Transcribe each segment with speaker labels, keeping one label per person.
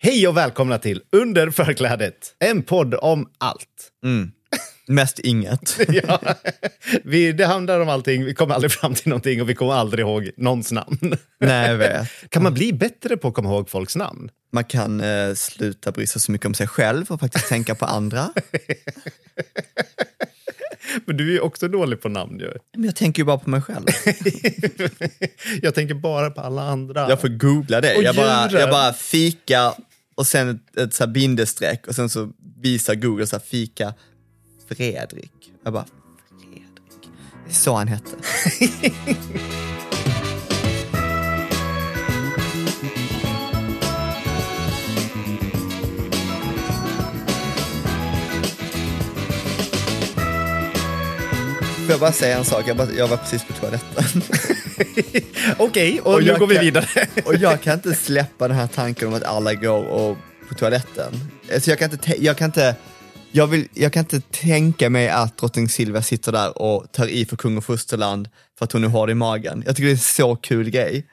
Speaker 1: Hej och välkomna till Under förklädet, en podd om allt.
Speaker 2: Mest inget.
Speaker 1: Ja, vi, det handlar om allting, vi kommer aldrig fram till någonting och vi kommer aldrig ihåg någons namn.
Speaker 2: Nej, jag vet.
Speaker 1: Kan man bli bättre på att komma ihåg folks namn?
Speaker 2: Man kan eh, sluta bry sig så mycket om sig själv och faktiskt tänka på andra.
Speaker 1: Men du är ju också dålig på namn ju.
Speaker 2: Men jag tänker ju bara på mig själv.
Speaker 1: Jag tänker bara på alla andra.
Speaker 2: Jag får googla det.
Speaker 1: Och
Speaker 2: Jag bara, jag bara fika och sen ett, ett så här bindestreck och sen så visar Google så här fika Fredrik. Jag bara, Fredrik. Det är så han hette. jag bara säga en sak? Jag, bara, jag var precis på toaletten.
Speaker 1: Okej, och,
Speaker 2: Och
Speaker 1: nu går vi
Speaker 2: kan-
Speaker 1: vidare.
Speaker 2: Och jag kan inte släppa den här tanken om att alla går och på toaletten. Alltså jag kan inte, jag kan inte, jag vill, jag kan inte tänka mig att drottning Silvia sitter där och tar i för kung och fosterland för att hon är hård i magen. Jag tycker det är en så kul grej.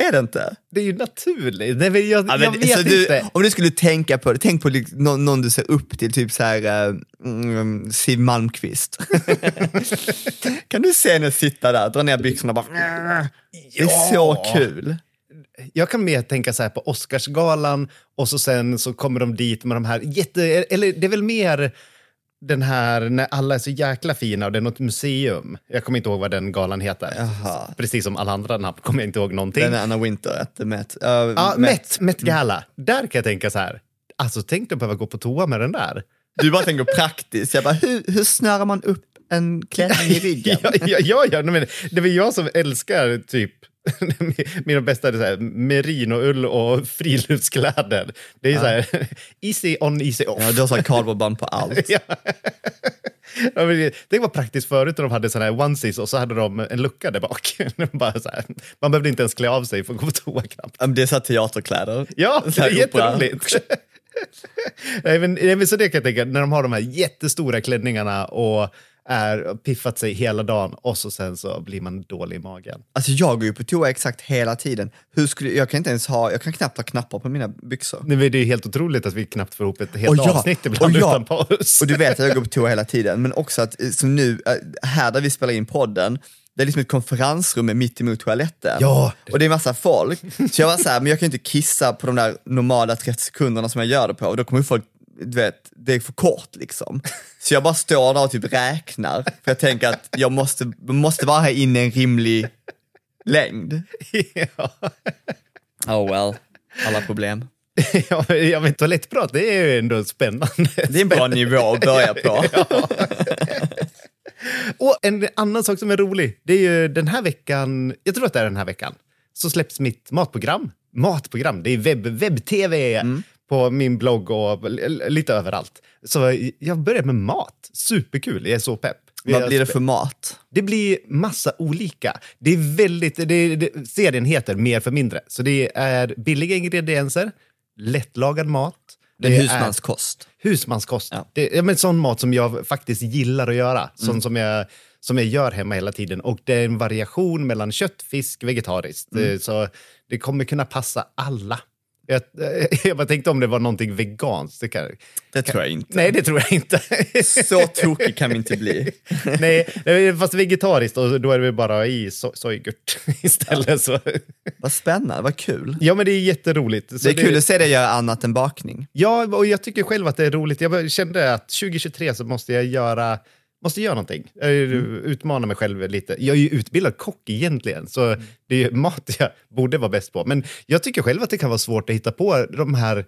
Speaker 2: Är det inte?
Speaker 1: Det är ju naturligt. Nej, men jag,
Speaker 2: Ja,
Speaker 1: jag
Speaker 2: men,
Speaker 1: vet
Speaker 2: så du,
Speaker 1: inte.
Speaker 2: Om du skulle tänka på det, tänk på någon, någon du ser upp till, typ så här eh, mm, Siw Malmkvist. kan du se henne sitta där, dra ner byxorna och bara... Det är så kul.
Speaker 1: Jag kan mer tänka så här på Oscarsgalan och så sen så kommer de dit med de här jätte... Eller det är väl mer den här när alla är så jäkla fina och det är något museum. Jag kommer inte ihåg vad den galan heter.
Speaker 2: Jaha.
Speaker 1: Precis som alla andra namn kommer jag inte ihåg någonting.
Speaker 2: Den är Anna Winter, ett Met. Uh,
Speaker 1: ja, Met, Met Gala. Där kan jag tänka så här. Alltså tänk att behöva gå på toa med den där.
Speaker 2: Du bara tänker praktiskt. Jag bara, hur, hur snörar man upp en klänning i ryggen?
Speaker 1: ja, ja, ja, ja, men det är väl jag som älskar typ mina bästa är så här, merinoull och friluftskläder. Det är ju så här, easy on, easy off.
Speaker 2: Ja, du har så här kardborreband på allt.
Speaker 1: Ja. Ja, det- var praktiskt förut när de hade såna här onesies och så hade de en lucka där bak. Bara så här. Man behövde inte ens klä av sig för att gå på toa knappt.
Speaker 2: Ja, Det är så här teaterkläder.
Speaker 1: Ja, det är jätteroligt. Nej, men, nej, men så det kan jag tänka, när de har de här jättestora klänningarna och är piffat sig hela dagen och så sen så blir man dålig i magen.
Speaker 2: Alltså jag går ju på toa exakt hela tiden. Hur skulle, jag kan inte ens ha, jag kan knappt ha knappar på mina byxor.
Speaker 1: Nej, men det är helt otroligt att vi knappt får ihop ett helt
Speaker 2: Och ja,
Speaker 1: avsnitt ibland
Speaker 2: och ja.
Speaker 1: utan paus.
Speaker 2: Och du vet att jag går på toa hela tiden, men också att eh, som nu, eh, här där vi spelar in podden, det är liksom ett konferensrum mitt emot toaletten.
Speaker 1: Ja.
Speaker 2: Och det är massa folk. Så jag var så här, men jag kan ju inte kissa på de där normala 30 sekunderna som jag gör det på. Och då kommer folk, du vet, det är för kort liksom. Så jag bara står där och typ räknar. För jag tänker att jag måste, måste vara här inne en rimlig längd.
Speaker 1: ja.
Speaker 2: Oh well, alla problem.
Speaker 1: ja, men- ja, men toalettprat, det är ju ändå spännande.
Speaker 2: Det är en bra nivå att börja på.
Speaker 1: Och en annan sak som är rolig, det är ju den här veckan, jag tror att det är den här veckan, så släpps mitt matprogram. Matprogram, det är webb, webb-tv på min blogg och lite överallt. Så jag började med mat, superkul, jag är så pepp.
Speaker 2: Vad blir det för mat?
Speaker 1: Det blir massa olika. Det är väldigt, det, det, serien heter Mer för mindre, så det är billiga ingredienser, lättlagad mat.
Speaker 2: Det är
Speaker 1: är-
Speaker 2: husmanskost.
Speaker 1: Husmanskost.
Speaker 2: Ja.
Speaker 1: Det, ja, men sån mat som jag faktiskt gillar att göra. Sån som, jag, som jag gör hemma hela tiden. Och det är en variation mellan kött, fisk, vegetariskt. Eh, Så det kommer kunna passa alla. Jag, jag bara tänkte om det var någonting veganskt. Det kan,
Speaker 2: Det tror jag inte.
Speaker 1: nej, det tror jag inte.
Speaker 2: Så tokig kan vi inte bli.
Speaker 1: nej, fast vegetariskt och då är det väl bara i so sojgurt istället. Så.
Speaker 2: Vad spännande, vad kul.
Speaker 1: Ja, men det är jätteroligt. Så
Speaker 2: Det är kul att se dig göra annat än bakning.
Speaker 1: Ja, och jag tycker själv att det är roligt. Jag kände att 2023 så måste jag göra, måste göra någonting. Jag Utmana mig själv lite. Jag är ju utbildad kock egentligen, så det är ju mat jag borde vara bäst på. Men jag tycker själv att det kan vara svårt att hitta på de här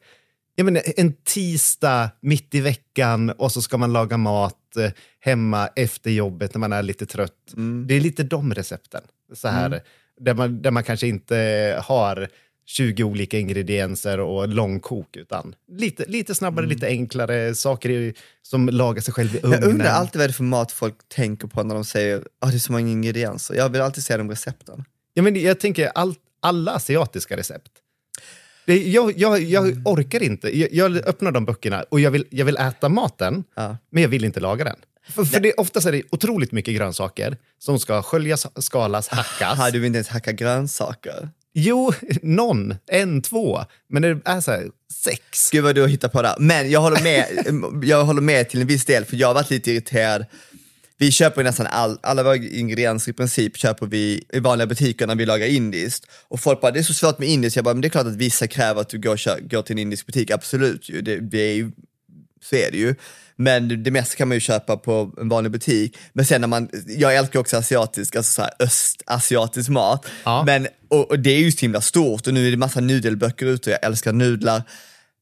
Speaker 1: jag menar, en tisdag mitt i veckan och så ska man laga mat eh, hemma efter jobbet när man är lite trött. Det är lite de recepten. Så här, där, man, där man kanske inte har 20 olika ingredienser och långkok, utan lite, lite snabbare, lite enklare saker i, som lagar sig själv i ugnen.
Speaker 2: Jag undrar alltid vad det är för mat folk tänker på när de säger att det är så många ingredienser. Jag vill alltid se de recepten.
Speaker 1: Ja, men jag tänker all, alla asiatiska recept. Det, jag, jag, jag orkar inte. Jag, jag öppnar de böckerna och jag vill, jag vill äta maten,
Speaker 2: Ja.
Speaker 1: men jag vill inte laga den. För, för det, oftast är det otroligt mycket grönsaker som ska sköljas, skalas, hackas.
Speaker 2: Du vill inte ens hacka grönsaker.
Speaker 1: Jo, någon, en, två. Men det är så här, sex.
Speaker 2: Gud vad du har hittat på där. Men jag håller med, jag håller med till en viss del, för jag har varit lite irriterad. Vi köper nästan all, alla våra ingredienser i princip köper vi i vanliga butiker när vi lagar indiskt. Och folk bara, det är så svårt med indiskt. Jag bara, men det är klart att vissa kräver att du går, kör, går till en indisk butik, absolut ju. Det, det är ju så är det ju. Men det mesta kan man ju köpa på en vanlig butik. Men sen när man, jag älskar också asiatisk, alltså så här östasiatisk mat.
Speaker 1: Ja.
Speaker 2: Men, och, och det är ju så himla stort och nu är det massa nudelböcker ute och jag älskar nudlar.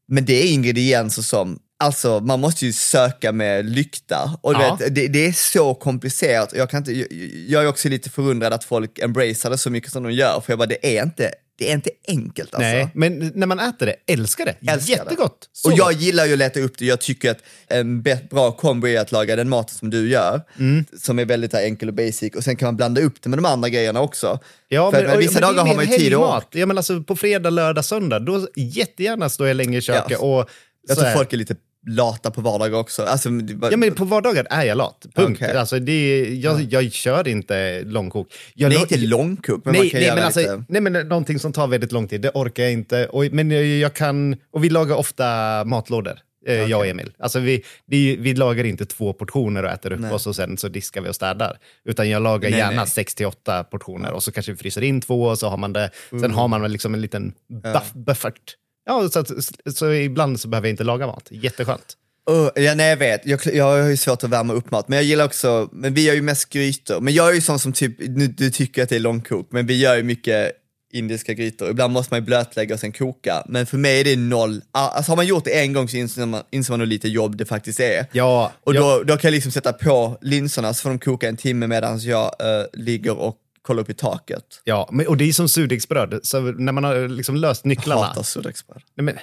Speaker 2: Men det är ingredienser som, alltså man måste ju söka med lykta. Och
Speaker 1: Ja.
Speaker 2: vet, det, det är så komplicerat. Jag, kan inte, jag, jag är också lite förundrad att folk embracear det så mycket som de gör. För jag bara, det är inte, det är inte enkelt alltså.
Speaker 1: Nej, men när man äter det, älskar det.
Speaker 2: Älskar
Speaker 1: Jättegott. Så
Speaker 2: och jag gillar ju att leta upp det. Jag tycker att en bra kombo är att laga den maten som du gör,
Speaker 1: Mm.
Speaker 2: som är väldigt enkel och basic. Och sen kan man blanda upp det med de andra grejerna också.
Speaker 1: Ja,
Speaker 2: För
Speaker 1: men,
Speaker 2: att
Speaker 1: och-
Speaker 2: vissa
Speaker 1: men det
Speaker 2: dagar har man ju tid och
Speaker 1: Ja, men alltså, på fredag, lördag, söndag, då jättegärna står jag länge i köket.
Speaker 2: Ja.
Speaker 1: och
Speaker 2: Jag tror
Speaker 1: här-
Speaker 2: folk är lite lata på vardagar också. Alltså, bara-
Speaker 1: Ja, men på vardagar är jag lat. Punkt.
Speaker 2: Okej.
Speaker 1: Alltså, det är, jag, jag kör inte långkok. Jag,
Speaker 2: är inte långkok, men man
Speaker 1: nej,
Speaker 2: kan
Speaker 1: nej,
Speaker 2: göra
Speaker 1: men alltså,
Speaker 2: lite...
Speaker 1: nej, men någonting som tar väldigt lång tid, det orkar jag inte. Och, men jag, jag kan, och vi lagar ofta matlådor, eh, jag och Emil. Alltså vi, vi, vi lagar inte två portioner och äter upp
Speaker 2: Nej.
Speaker 1: oss och sen så diskar vi och städar. Utan jag lagar
Speaker 2: Nej,
Speaker 1: gärna
Speaker 2: nej.
Speaker 1: sex till åtta portioner och så kanske vi fryser in två och så har man det. Sen
Speaker 2: Mm.
Speaker 1: har man väl liksom en liten buff, buffert. Ja, så, att, så ibland så behöver jag inte laga mat. Jätteskönt.
Speaker 2: Uh, ja, nej, jag vet, jag, jag har ju svårt att värma upp mat, men jag gillar också, men vi gör ju mest grytor. Men jag är ju sån som typ, nu, du tycker att det är långkok, men vi gör ju mycket indiska grytor. Ibland måste man ju blötlägga och sen koka, men för mig är det noll. Ah, Alltså har man gjort det en gång så inser man, inser man hur lite jobb det faktiskt är.
Speaker 1: Ja,
Speaker 2: Och
Speaker 1: ja.
Speaker 2: då, då kan jag liksom sätta på linserna så får de koka en timme medan jag eh, ligger och kollar upp i taket.
Speaker 1: Ja, men, och det är som surdegsbröd. Så när man har liksom löst nycklarna.
Speaker 2: Hatar surdegsbröd.
Speaker 1: Nej, men,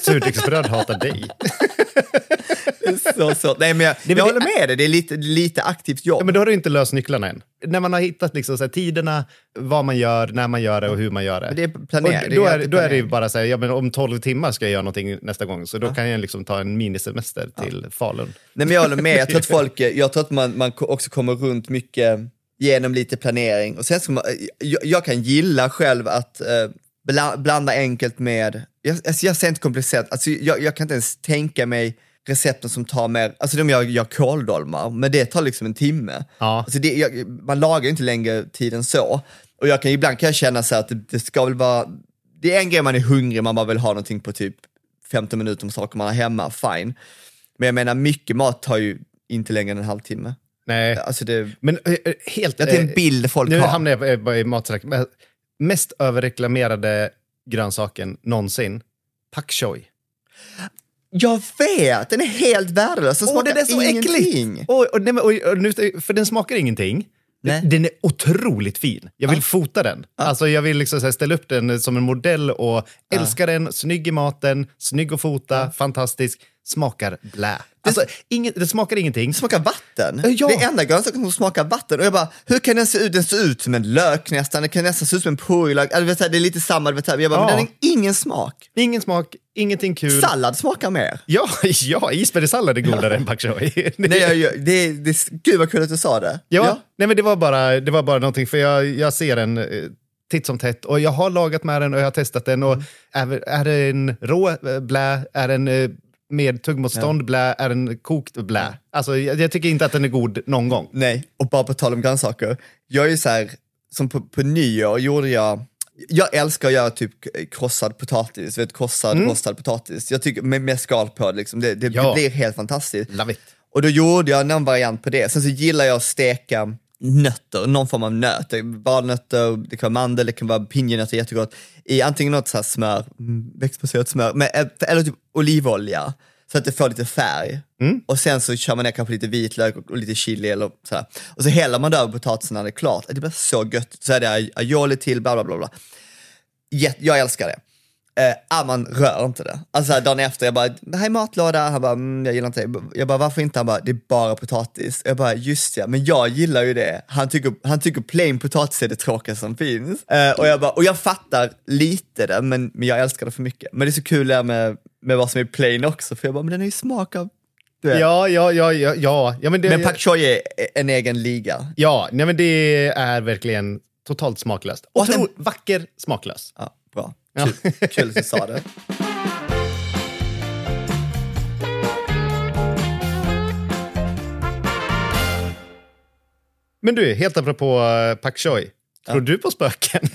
Speaker 1: surdegsbröd hatar dig.
Speaker 2: så, så. Nej men jag,
Speaker 1: men
Speaker 2: jag
Speaker 1: det-
Speaker 2: håller med dig, det är lite, lite aktivt jobb.
Speaker 1: Ja, men då har du inte löst nycklarna än. När man har hittat liksom, så här, tiderna, vad man gör, när man gör det och hur man gör det.
Speaker 2: Men det är planering, det
Speaker 1: då, är,
Speaker 2: alltid
Speaker 1: då är det bara så här, ja, men om 12 timmar ska jag göra någonting nästa gång, så då kan jag liksom ta en minisemester till Falun.
Speaker 2: Nej men jag håller med, jag tror att folk, jag tror att man, man också kommer runt mycket genom lite planering. Och sen ska man, jag, jag kan gilla själv att eh, bla, blanda enkelt med, jag, alltså jag ser inte komplicerat, alltså jag, jag kan inte ens tänka mig recepten som tar mer, alltså de gör, gör kåldolmar, men det tar liksom en timme.
Speaker 1: Ja.
Speaker 2: Alltså det, jag, man lagar inte längre tiden så. Och jag kan, ibland kan jag känna så att det, det ska väl vara, det är en grej man är hungrig, man bara vill ha någonting på typ 15 minuter om saker man har hemma, fine. Men jag menar mycket mat tar ju inte längre än en halvtimme.
Speaker 1: Nej,
Speaker 2: Alltså det,
Speaker 1: men eh, eh, helt...
Speaker 2: det är en
Speaker 1: eh,
Speaker 2: bild folk
Speaker 1: Nu
Speaker 2: har.
Speaker 1: hamnar jag i. Men Mest överreklamerade grönsaken någonsin, pak choi.
Speaker 2: Jag vet, den är helt värdelös. Den smakar
Speaker 1: är så
Speaker 2: ingenting.
Speaker 1: Och, och, och, och, nu, för den smakar ingenting.
Speaker 2: Nej.
Speaker 1: Den är otroligt fin. Jag vill fota den. Alltså, jag vill liksom ställa upp den som en modell och älska den. Snygg i maten, snygg att fota, fantastisk. Smakar blä. Alltså, inget, det smakar ingenting.
Speaker 2: Den smakar vatten.
Speaker 1: Ja.
Speaker 2: Det är enda grönsaken som smakar vatten. Och jag bara, hur kan den se ut? Den ser ut som en lök nästan. Den kan nästan se ut som en purjolök. Alltså, det är lite samma. Jag bara,
Speaker 1: Ja.
Speaker 2: men den har ingen smak.
Speaker 1: Ingen smak, ingenting kul.
Speaker 2: Sallad smakar mer.
Speaker 1: Ja, ja isbergssallad är godare än pak choi.
Speaker 2: Nej, jag, jag, det, det, gud vad kul att du sa det.
Speaker 1: Ja, Nej, men det var bara, det var bara någonting, för jag, jag ser en, eh, titt som tätt. Och jag har lagat med den och jag har testat den. Och är, är det en rå eh, blä, är den eh, med tuggmotstånd blä, är den kokt blä. Alltså, jag, jag tycker inte att den är god någon gång.
Speaker 2: Nej, och bara på tal om grönsaker. Jag är ju så här, som på, på nyår gjorde jag, jag älskar att göra typ krossad potatis, vet, krossad rostad potatis. Jag tycker med, med skal på, liksom, det, det,
Speaker 1: Ja.
Speaker 2: det blir helt fantastiskt. Och då gjorde jag någon variant på det. Sen så gillar jag att steka nötter, någon form av nöt. Valnötter, det kan vara mandel, det kan vara pinjenötter, jättegott. I antingen något så här smör, mm, växtbaserat smör, men, eh, eller typ olivolja. Så att det får lite färg. Och sen så kör man ner kanske lite vitlök och, och lite chili eller sådär. Och så häller man det över potatisen när det är klart. Det blir så gött. Så är det aioli till, bla bla bla. bla. Jag älskar det. Eh, ah, man rör inte det. Alltså dagen efter, jag bara, det här är matlåda. Han bara, mm, jag gillar inte det. Jag bara, varför inte? Han bara, det är bara potatis. Jag bara, just ja, men jag gillar ju det. Han tycker, han tycker plain potatis är det tråkigaste som finns. Eh, och, jag bara, och jag fattar lite det, men, men jag älskar det för mycket. Men det är så kul det här med, med vad som är plain också, för jag bara, men den är ju smak av...
Speaker 1: Ja, ja, ja, ja. ja. ja men det,
Speaker 2: Men pak choi är en egen liga.
Speaker 1: Ja, nej, men det är verkligen totalt smaklöst.
Speaker 2: Och
Speaker 1: Och vacker smaklös.
Speaker 2: Ja.
Speaker 1: Ja.
Speaker 2: Kul, kul att du sa det.
Speaker 1: Men du, helt apropå uh, pak choi. Tror du på spöken?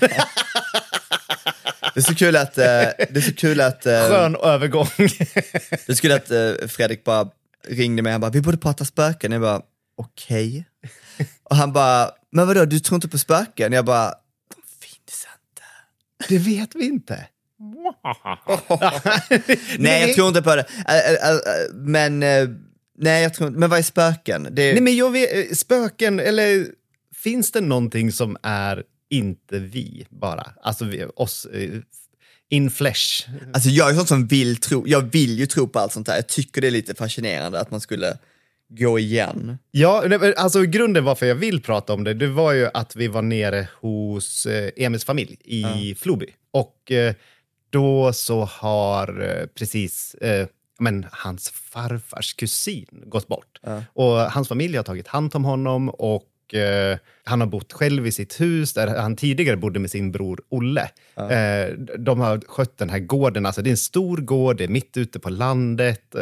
Speaker 2: Det är så kul att, eh, det är så kul att, eh,
Speaker 1: Skön övergång.
Speaker 2: det är så kul att eh, Fredrik bara ringde mig, han bara, vi borde prata spöken. Jag bara, okej. Och han bara, men vadå, du tror inte på spöken? Jag bara.
Speaker 1: Det vet vi inte.
Speaker 2: Nej, jag tror inte på det. Men, eh, nej, jag tror inte, men vad är spöken? Det
Speaker 1: Nej, men jag vet, eh, spöken, eller finns det någonting som är inte vi bara? Alltså vi, oss, eh, in flesh.
Speaker 2: Alltså jag är sån som vill tro, jag vill ju tro på allt sånt här. Jag tycker det är lite fascinerande att man skulle gå igen.
Speaker 1: Ja, alltså grunden varför jag vill prata om det, det var ju att vi var nere hos eh, Emils familj i Floby. Och eh, då så har eh, precis men, hans farfars kusin gått bort. Och hans familj har tagit hand om honom och han har bott själv i sitt hus där han tidigare bodde med sin bror Olle. Eh, de har skött den här gården, alltså det är en stor gård, det är mitt ute på landet.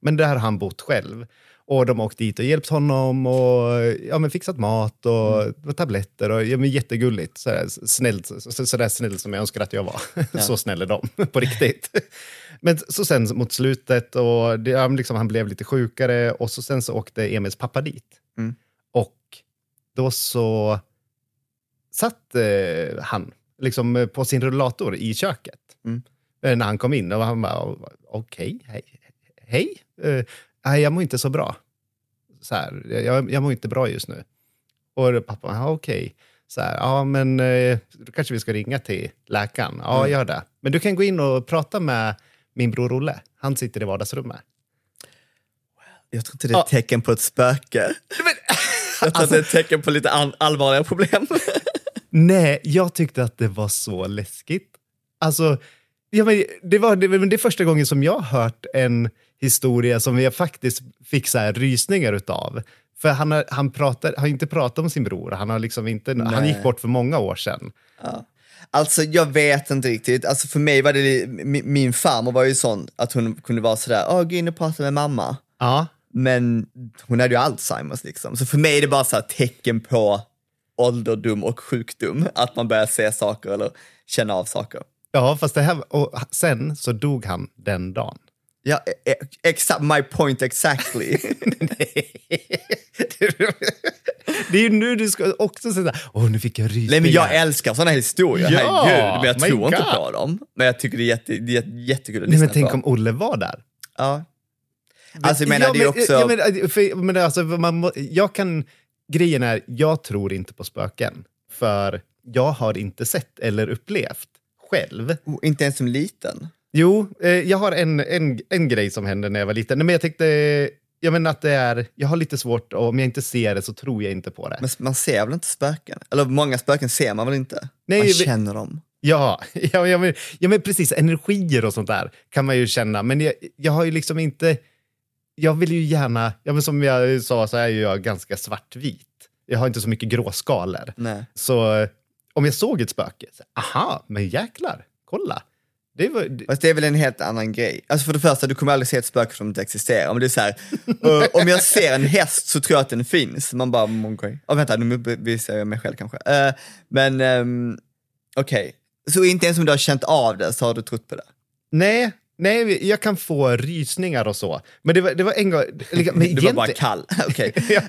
Speaker 1: Men där har han bott själv. Och de har åkt dit och hjälpt honom och ja, men fixat mat och, och tabletter. Och, ja, men jättegulligt. Så, där, snällt, så, så där snäll som jag önskar att jag var. så snäll är de, på riktigt. Men så sen mot slutet, och det, ja, liksom, han blev lite sjukare och så sen så åkte Emils pappa dit. Och då så satt eh, han liksom, eh, på sin rullator i köket eh, när han kom in. Och han bara, okej, hej. hej. Nej, jag mår inte så bra. Så här, jag, jag mår inte bra just nu. Och pappa, ja, okej. Så här, ja, men eh, då kanske vi ska ringa till läkaren. Ja, gör det. Men du kan gå in och prata med min bror Olle. Han sitter i vardagsrummet.
Speaker 2: Jag tror inte det är ett tecken på ett spöke. Jag tror att det är ett tecken på lite an- allvarliga problem.
Speaker 1: Nej, jag tyckte att det var så läskigt. Alltså, ja, men det, var, det, men det är första gången som jag har hört en historia som jag faktiskt fick så här rysningar utav. För han har, han pratar, har inte pratat om sin bror, han, har liksom inte, han gick bort för många år sedan.
Speaker 2: Alltså jag vet inte riktigt, alltså för mig var det, min, min farmor var ju sån att hon kunde vara sådär, åh gå in och prata med mamma.
Speaker 1: Ja,
Speaker 2: Men hon hade ju Alzheimers liksom. Så för mig är det bara så tecken på ålderdom och sjukdom, att man börjar se saker eller känna av saker.
Speaker 1: ja fast det här, och sen så dog han den dagen.
Speaker 2: Ja, e- e- exakt, my point exactly.
Speaker 1: det är ju nu du ska också säga åh nu fick jag rysningar.
Speaker 2: Nej men jag älskar sådana historier,
Speaker 1: Ja,
Speaker 2: herregud. Men jag tror inte
Speaker 1: God.
Speaker 2: på dem. Men jag tycker det är, jätte, det är jättekul att
Speaker 1: Nej, men tänk
Speaker 2: på.
Speaker 1: om Olle var där.
Speaker 2: Ja. Alltså jag menar,
Speaker 1: ja,
Speaker 2: det är också...
Speaker 1: Ja, men, för, men alltså, man, jag kan, grejen är, jag tror inte på spöken. För jag har inte sett eller upplevt själv.
Speaker 2: Oh, inte ens som liten.
Speaker 1: Jo, eh, jag har en, en, en grej som hände när jag var liten. Nej, men jag tänkte, jag menar att det är, jag har lite svårt, och om jag inte ser det så tror jag inte på det.
Speaker 2: Men man ser väl inte spöken? Eller många spöken ser man väl inte?
Speaker 1: Nej,
Speaker 2: man känner dem.
Speaker 1: Ja, ja, ja, men, ja, men precis. Energier och sånt där kan man ju känna. Men jag, jag har ju liksom inte... Jag vill ju gärna... Ja, men som jag sa så är ju jag ganska svartvit. Jag har inte så mycket gråskalor.
Speaker 2: Nej.
Speaker 1: Så, om jag såg ett spöke, så, aha, men jäklar, kolla. Det var,
Speaker 2: Fast det är väl en helt annan grej. Alltså för det första, du kommer aldrig se ett spöke som inte existerar. Men det är så här, eh, om jag ser en häst så tror jag att den finns. Man bara, mm, okej. Oh, vänta, nu bevisar jag mig själv kanske. Eh, men ehm, okej, så inte ens om du har känt av det så har du trott på det?
Speaker 1: nej, nej, jag kan få rysningar och så. Men det var, det var en gång... Men
Speaker 2: Du var bara kall. Okej.
Speaker 1: ja,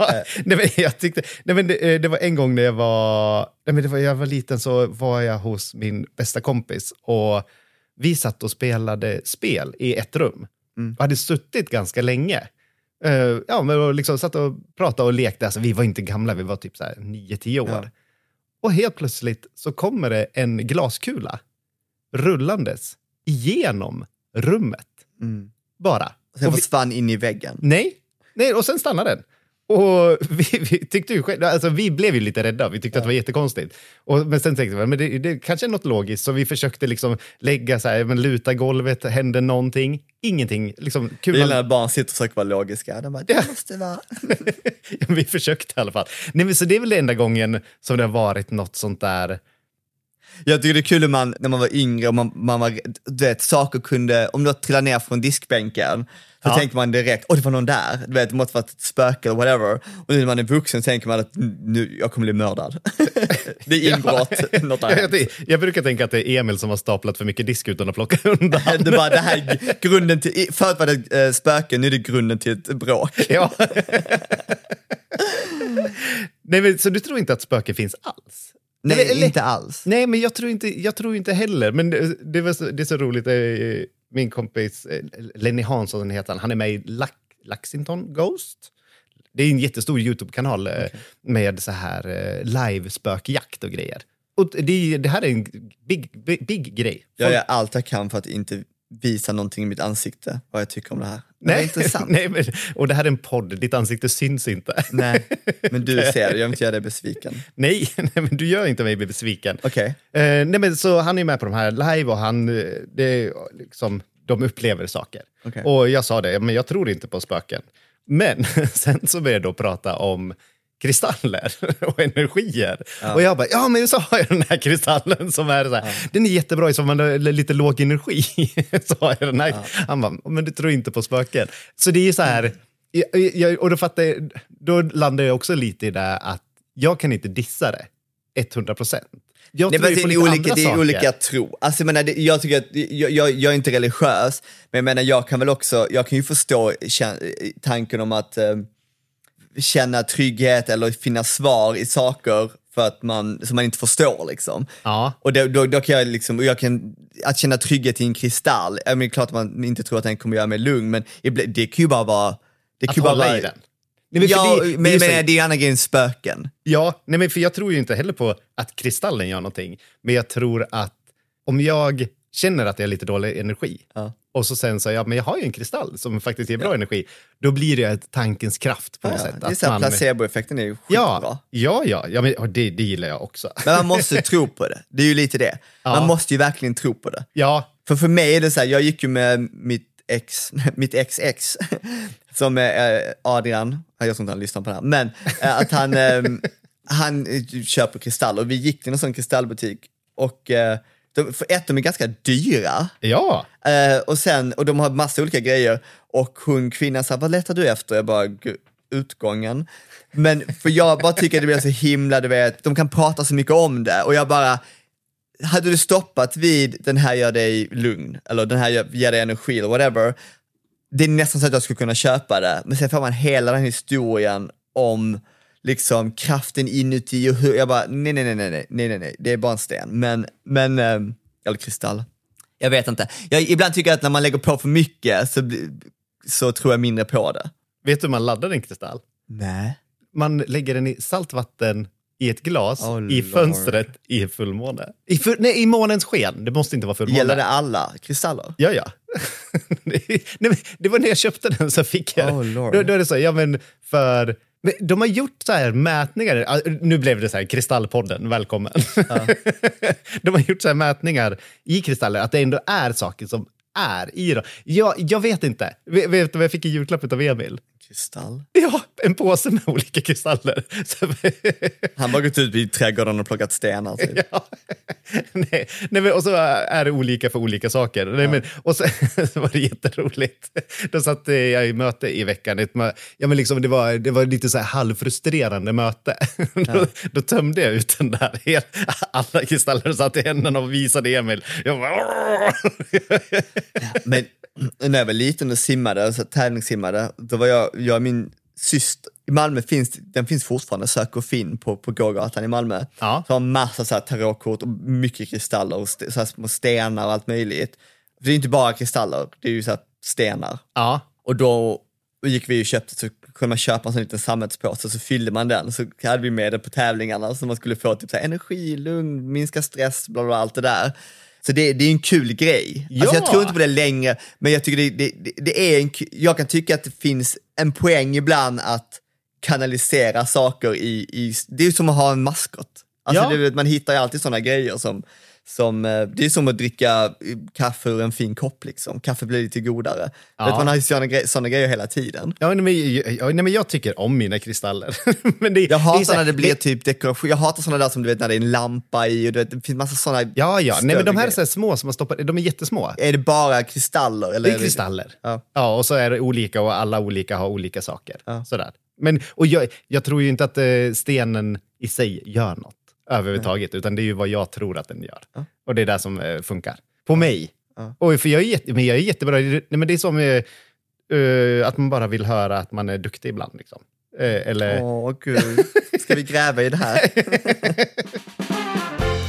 Speaker 1: nej, men jag tyckte, nej, men det, eh, det var en gång när jag var, nej, men det var, jag var liten så var jag hos min bästa kompis och vi satt och spelade spel i ett rum. Och hade suttit ganska länge. Eh, ja, men liksom satt och pratade och lekte. Alltså, vi var inte gamla, vi var typ så här 9-10 år.
Speaker 2: Ja.
Speaker 1: Och helt plötsligt så kommer det en glaskula rullandes igenom rummet.
Speaker 2: Mm.
Speaker 1: Bara.
Speaker 2: Sen
Speaker 1: Och vi-
Speaker 2: försvann in i väggen.
Speaker 1: Nej, nej och sen stannade den. Och vi, vi tyckte ju själv, alltså vi blev ju lite rädda, vi tyckte att det var jättekonstigt. Och, men sen tänkte vi, men det, det kanske är något logiskt, så vi försökte liksom lägga så här, men luta golvet, hände någonting, ingenting. Liksom,
Speaker 2: Jag
Speaker 1: kulan,
Speaker 2: gillar när barn sitter och försöker vara logiska. De bara, det måste vara...
Speaker 1: Ja, vi försökte i alla fall. Nej, men så det är väl enda gången som det har varit något sånt där.
Speaker 2: Jag tycker det är kul när man, när man var yngre och man, man var, du vet, saker kunde, om du trillade ner från diskbänken, så
Speaker 1: Ja.
Speaker 2: tänker man direkt, åh det var någon där, du vet, det måste vara ett spöke eller whatever. Och nu när man är vuxen tänker man att nu, jag kommer bli mördad. det är inbrott, något
Speaker 1: Jag,
Speaker 2: annat.
Speaker 1: jag, jag brukar tänka att det är Emil som har staplat för mycket disk utan att plocka undan.
Speaker 2: Det, bara, det här är grunden till, förut var det eh, spöken, nu är det grunden till ett bråk.
Speaker 1: Ja. Nej, men, så du tror inte att spöken finns alls?
Speaker 2: Nej,
Speaker 1: Eller-
Speaker 2: inte alls.
Speaker 1: Nej, men jag tror inte, jag tror inte heller. Men det, det, var så, det är så roligt. eh, Min kompis eh, Lenny Hansson heter han. Han är med i Lack, Laxington Ghost. Det är en jättestor YouTube-kanal eh, med så här live-spökjakt och grejer. Och det, det här är en big, big, big grej.
Speaker 2: Jag gör allt jag kan för att inte visa någonting i mitt ansikte, vad jag tycker om det här. Det är
Speaker 1: Nej,
Speaker 2: intressant.
Speaker 1: nej, men, och det här är en podd, ditt ansikte syns inte.
Speaker 2: Nej, men du ser det, jag vill inte göra dig besviken.
Speaker 1: Nej, nej, men du gör inte mig besviken.
Speaker 2: Okej.
Speaker 1: Eh, nej, men så han är med på de här live och han, eh, det, är liksom, de upplever saker.
Speaker 2: Okej.
Speaker 1: Och jag sa det, men jag tror inte på spöken. Men sen så började jag då prata om kristaller och energier. Och jag bara, ja men så har jag den här kristallen som är så här, den är jättebra i man lite låg energi. så har jag den här. Han bara, men du tror inte på spöken. Så det är så här, jag, jag, och då, fattar jag, då landar jag också lite i det att jag kan inte dissa det 100 procent. Jag
Speaker 2: Nej, men
Speaker 1: ju
Speaker 2: det, är olika, det är olika tro. Alltså, jag, menar, det, jag, tycker att, jag, jag, jag är inte religiös, men jag, menar, jag kan väl också, jag kan ju förstå tanken om att eh, känna trygghet eller finna svar i saker för att man, som man inte förstår. Liksom.
Speaker 1: Ja.
Speaker 2: Och då, då, då kan jag liksom, och jag kan, att känna trygghet i en kristall, jag menar, det är klart att man inte tror att den kommer göra mig lugn, men det kan ju bara vara... Det kan
Speaker 1: Att
Speaker 2: ju bara
Speaker 1: hålla
Speaker 2: vara,
Speaker 1: i den. Nej, men
Speaker 2: Ja,
Speaker 1: det- det är
Speaker 2: men, men det är ju andra grejen spöken.
Speaker 1: Ja, nej men för jag tror ju inte heller på att kristallen gör någonting. Men jag tror att om jag känner att jag har lite dålig energi
Speaker 2: Ja.
Speaker 1: Och så sen så, ja men jag har ju en kristall som faktiskt ger bra energi, då blir det ett tankens kraft på något
Speaker 2: Ja,
Speaker 1: sätt.
Speaker 2: det är så
Speaker 1: man-
Speaker 2: placeboeffekten är ju skitbra.
Speaker 1: Ja, ja, ja, ja men, det, det gillar jag också.
Speaker 2: Men man måste tro på det, det är ju lite det.
Speaker 1: Ja.
Speaker 2: Man måste ju verkligen tro på det.
Speaker 1: Ja,
Speaker 2: För för mig är det så här, jag gick ju med mitt ex, mitt ex ex, som är Adrian, jag tror inte han lyssnar på det här, men eh, att han, eh, han eh, köper kristaller och vi gick till en sån kristallbutik och de, för ett, de är ganska dyra.
Speaker 1: ja.
Speaker 2: Eh, och, sen, och de har massa olika grejer och hon kvinnan sa, vad letar du efter? Jag bara, "Gud, utgången. Men för jag bara tycker att det blir så himla, du vet, de kan prata så mycket om det och jag bara, hade du stoppat vid den här gör dig lugn eller den här ger dig energi eller whatever, det är nästan så att jag skulle kunna köpa det. Men sen får man hela den historien om liksom kraften inuti och hur, jag bara nej, nej, nej, nej, nej, nej, nej, det är bara en sten. Men, men, ehm, eller kristall. Jag vet inte. Jag, ibland tycker jag att när man lägger på för mycket så, så tror jag mindre på det.
Speaker 1: Vet du hur man laddar en kristall?
Speaker 2: Nej.
Speaker 1: Man lägger den i saltvatten i ett glas
Speaker 2: oh,
Speaker 1: i fönstret i fullmåne. I, full, nej, I månens sken. Det måste inte vara fullmåne.
Speaker 2: Gäller det alla kristaller?
Speaker 1: Ja, ja. det, var när jag köpte den så fick jag
Speaker 2: oh, Lord.
Speaker 1: Då, då är det så, ja men för de har gjort så här mätningar, ah, nu blev det så här Kristallpodden, välkommen. de har gjort så här mätningar i kristaller, att det ändå är saker som är i dem. Jag, jag vet inte. Vet du vad jag fick i julklapp av Emil?
Speaker 2: Kristall.
Speaker 1: Ja, en påse med olika kristaller.
Speaker 2: Han bara gått ut i trädgården och plockat stenar. Typ.
Speaker 1: ja. nej, nej, och så är det olika för olika saker. Nej, men, och så, så var det jätteroligt. Då satt jag i möte i veckan. Ett ja, men liksom, det, var, det var lite så här halvfrustrerande möte. då, då tömde jag ut den där, helt, alla kristaller satt i händerna och visade Emil. Jag bara!
Speaker 2: Men när jag var liten och simmade, så tävlingssimmade, då var jag, jag och min syster, i Malmö finns, den finns fortfarande, sök och finn på, på gågatan i Malmö.
Speaker 1: Ja.
Speaker 2: Så har massa så här tarotkort och mycket kristaller och st- så små stenar och allt möjligt. För det är inte bara kristaller, det är ju så stenar.
Speaker 1: ja.
Speaker 2: Och då gick vi och köpte, så kunde man köpa en sån liten sammetspåse, så fyllde man den, så hade vi med det på tävlingarna, så man skulle få typ så här, energi, lugn, minska stress, bla bla, allt det där. Så det, det är en kul grej. Alltså jag
Speaker 1: Ja.
Speaker 2: tror inte på det längre, men jag tycker det, det, det, är en, jag kan tycka att det finns en poäng ibland att kanalisera saker i, i det är som att ha en maskot. Alltså
Speaker 1: Ja.
Speaker 2: det, man hittar ju alltid sådana grejer som, som, eh, det är som att dricka eh, kaffe ur en fin kopp liksom. Kaffe blir lite godare.
Speaker 1: Ja.
Speaker 2: Vet, man har ju sådana, gre- såna grejer hela tiden.
Speaker 1: Ja, men, jag, jag, nej, men jag tycker om mina kristaller. men det,
Speaker 2: Jag
Speaker 1: det
Speaker 2: hatar
Speaker 1: så här-
Speaker 2: när det blir typ dekoration, jag hatar sådana där som du vet när det är en lampa i och du vet, det finns massa sådana
Speaker 1: Ja, ja. Nej, men de här är så här små som man stoppar, de är jättesmå.
Speaker 2: Är det bara kristaller? Eller
Speaker 1: Det är kristaller.
Speaker 2: Ja.
Speaker 1: Ja. och så är det olika och alla olika har olika saker.
Speaker 2: Ja.
Speaker 1: Sådär. Men, och jag, jag tror ju inte att eh, stenen i sig gör något överhuvudtaget, utan det är ju vad jag tror att den gör.
Speaker 2: Ja.
Speaker 1: Och det är det som eh, funkar. På mig.
Speaker 2: Ja.
Speaker 1: Och för jag är, jätte, men jag är jättebra. Nej, men det är som eh, eh, att man bara vill höra att man är duktig ibland. Liksom. Eh, eller...
Speaker 2: Åh gud, ska vi gräva i det här?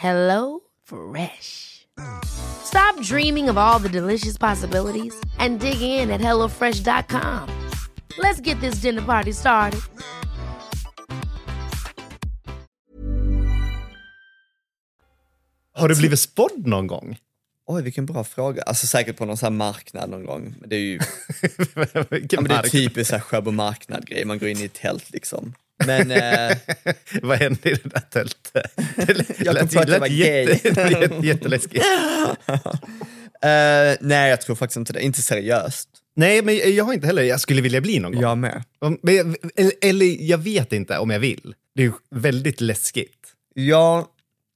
Speaker 3: Hello Fresh. Stop dreaming of all the delicious possibilities and dig in at HelloFresh.com. Let's get this dinner party started.
Speaker 1: Har du blivit spådd någon gång?
Speaker 2: Oj, vilken bra fråga. Alltså säkert på någon sån här marknad någon gång. Men det är ju ja, men det är typiskt Sjöbo marknad-grej, man går in i ett tält liksom. Men eh,
Speaker 1: Vad hände i det där tältet? Det lät-
Speaker 2: Jag kom
Speaker 1: lät-
Speaker 2: på att jag
Speaker 1: lät
Speaker 2: var
Speaker 1: jätte-
Speaker 2: gay.
Speaker 1: jätte- Jätteläskigt.
Speaker 2: eh, nej, jag tror faktiskt inte det. Inte seriöst.
Speaker 1: Nej, men jag har inte heller. Jag skulle vilja bli någon gång.
Speaker 2: Jag med.
Speaker 1: Men jag, eller, eller jag vet inte om jag vill. Det är ju väldigt läskigt.
Speaker 2: Ja,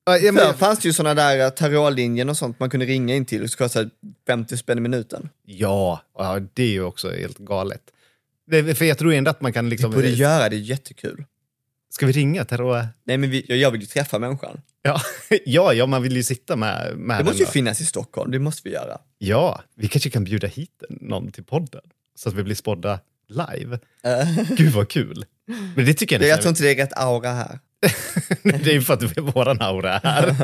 Speaker 1: Ja, jag
Speaker 2: Förr
Speaker 1: men,
Speaker 2: fanns det ju sådana där eh, tarotlinjen och sånt man kunde ringa in till och så kostade 50 spänn i minuten.
Speaker 1: ja, ja, det är ju också helt galet. Det, för jag tror ändå att man kan liksom...
Speaker 2: Borde göra det, är jättekul.
Speaker 1: Ska vi ringa Tarot?
Speaker 2: Nej men vi, jag- vill ju träffa människan.
Speaker 1: Ja, ja, ja, man vill ju sitta med, med
Speaker 2: Det måste ju
Speaker 1: då.
Speaker 2: finnas i Stockholm, det måste vi göra.
Speaker 1: Ja, vi kanske kan bjuda hit någon till podden. Så att vi blir spådda live.
Speaker 2: Eh,
Speaker 1: Gud vad kul. Men det tycker jag
Speaker 2: jag tror inte det är rätt aura här.
Speaker 1: det är ju för att är våran aura här.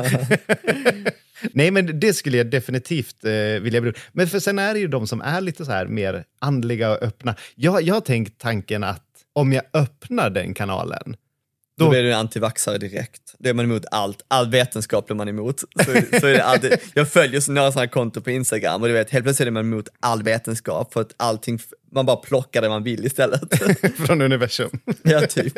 Speaker 1: Nej, men det skulle jag definitivt eh, vilja bli. Men för sen är det ju de som är lite så här mer andliga och öppna. Jag, jag har tänkt tanken att om jag öppnar den kanalen,
Speaker 2: Då
Speaker 1: Då-
Speaker 2: blir du antivaxare direkt. Då är man emot allt. All vetenskap är man emot. Så, så är det alltid. Jag följer så några sådana konton på Instagram och du vet, helt plötsligt är man emot all vetenskap för att allting, man bara plockar det man vill istället.
Speaker 1: från universum.
Speaker 2: ja, typ.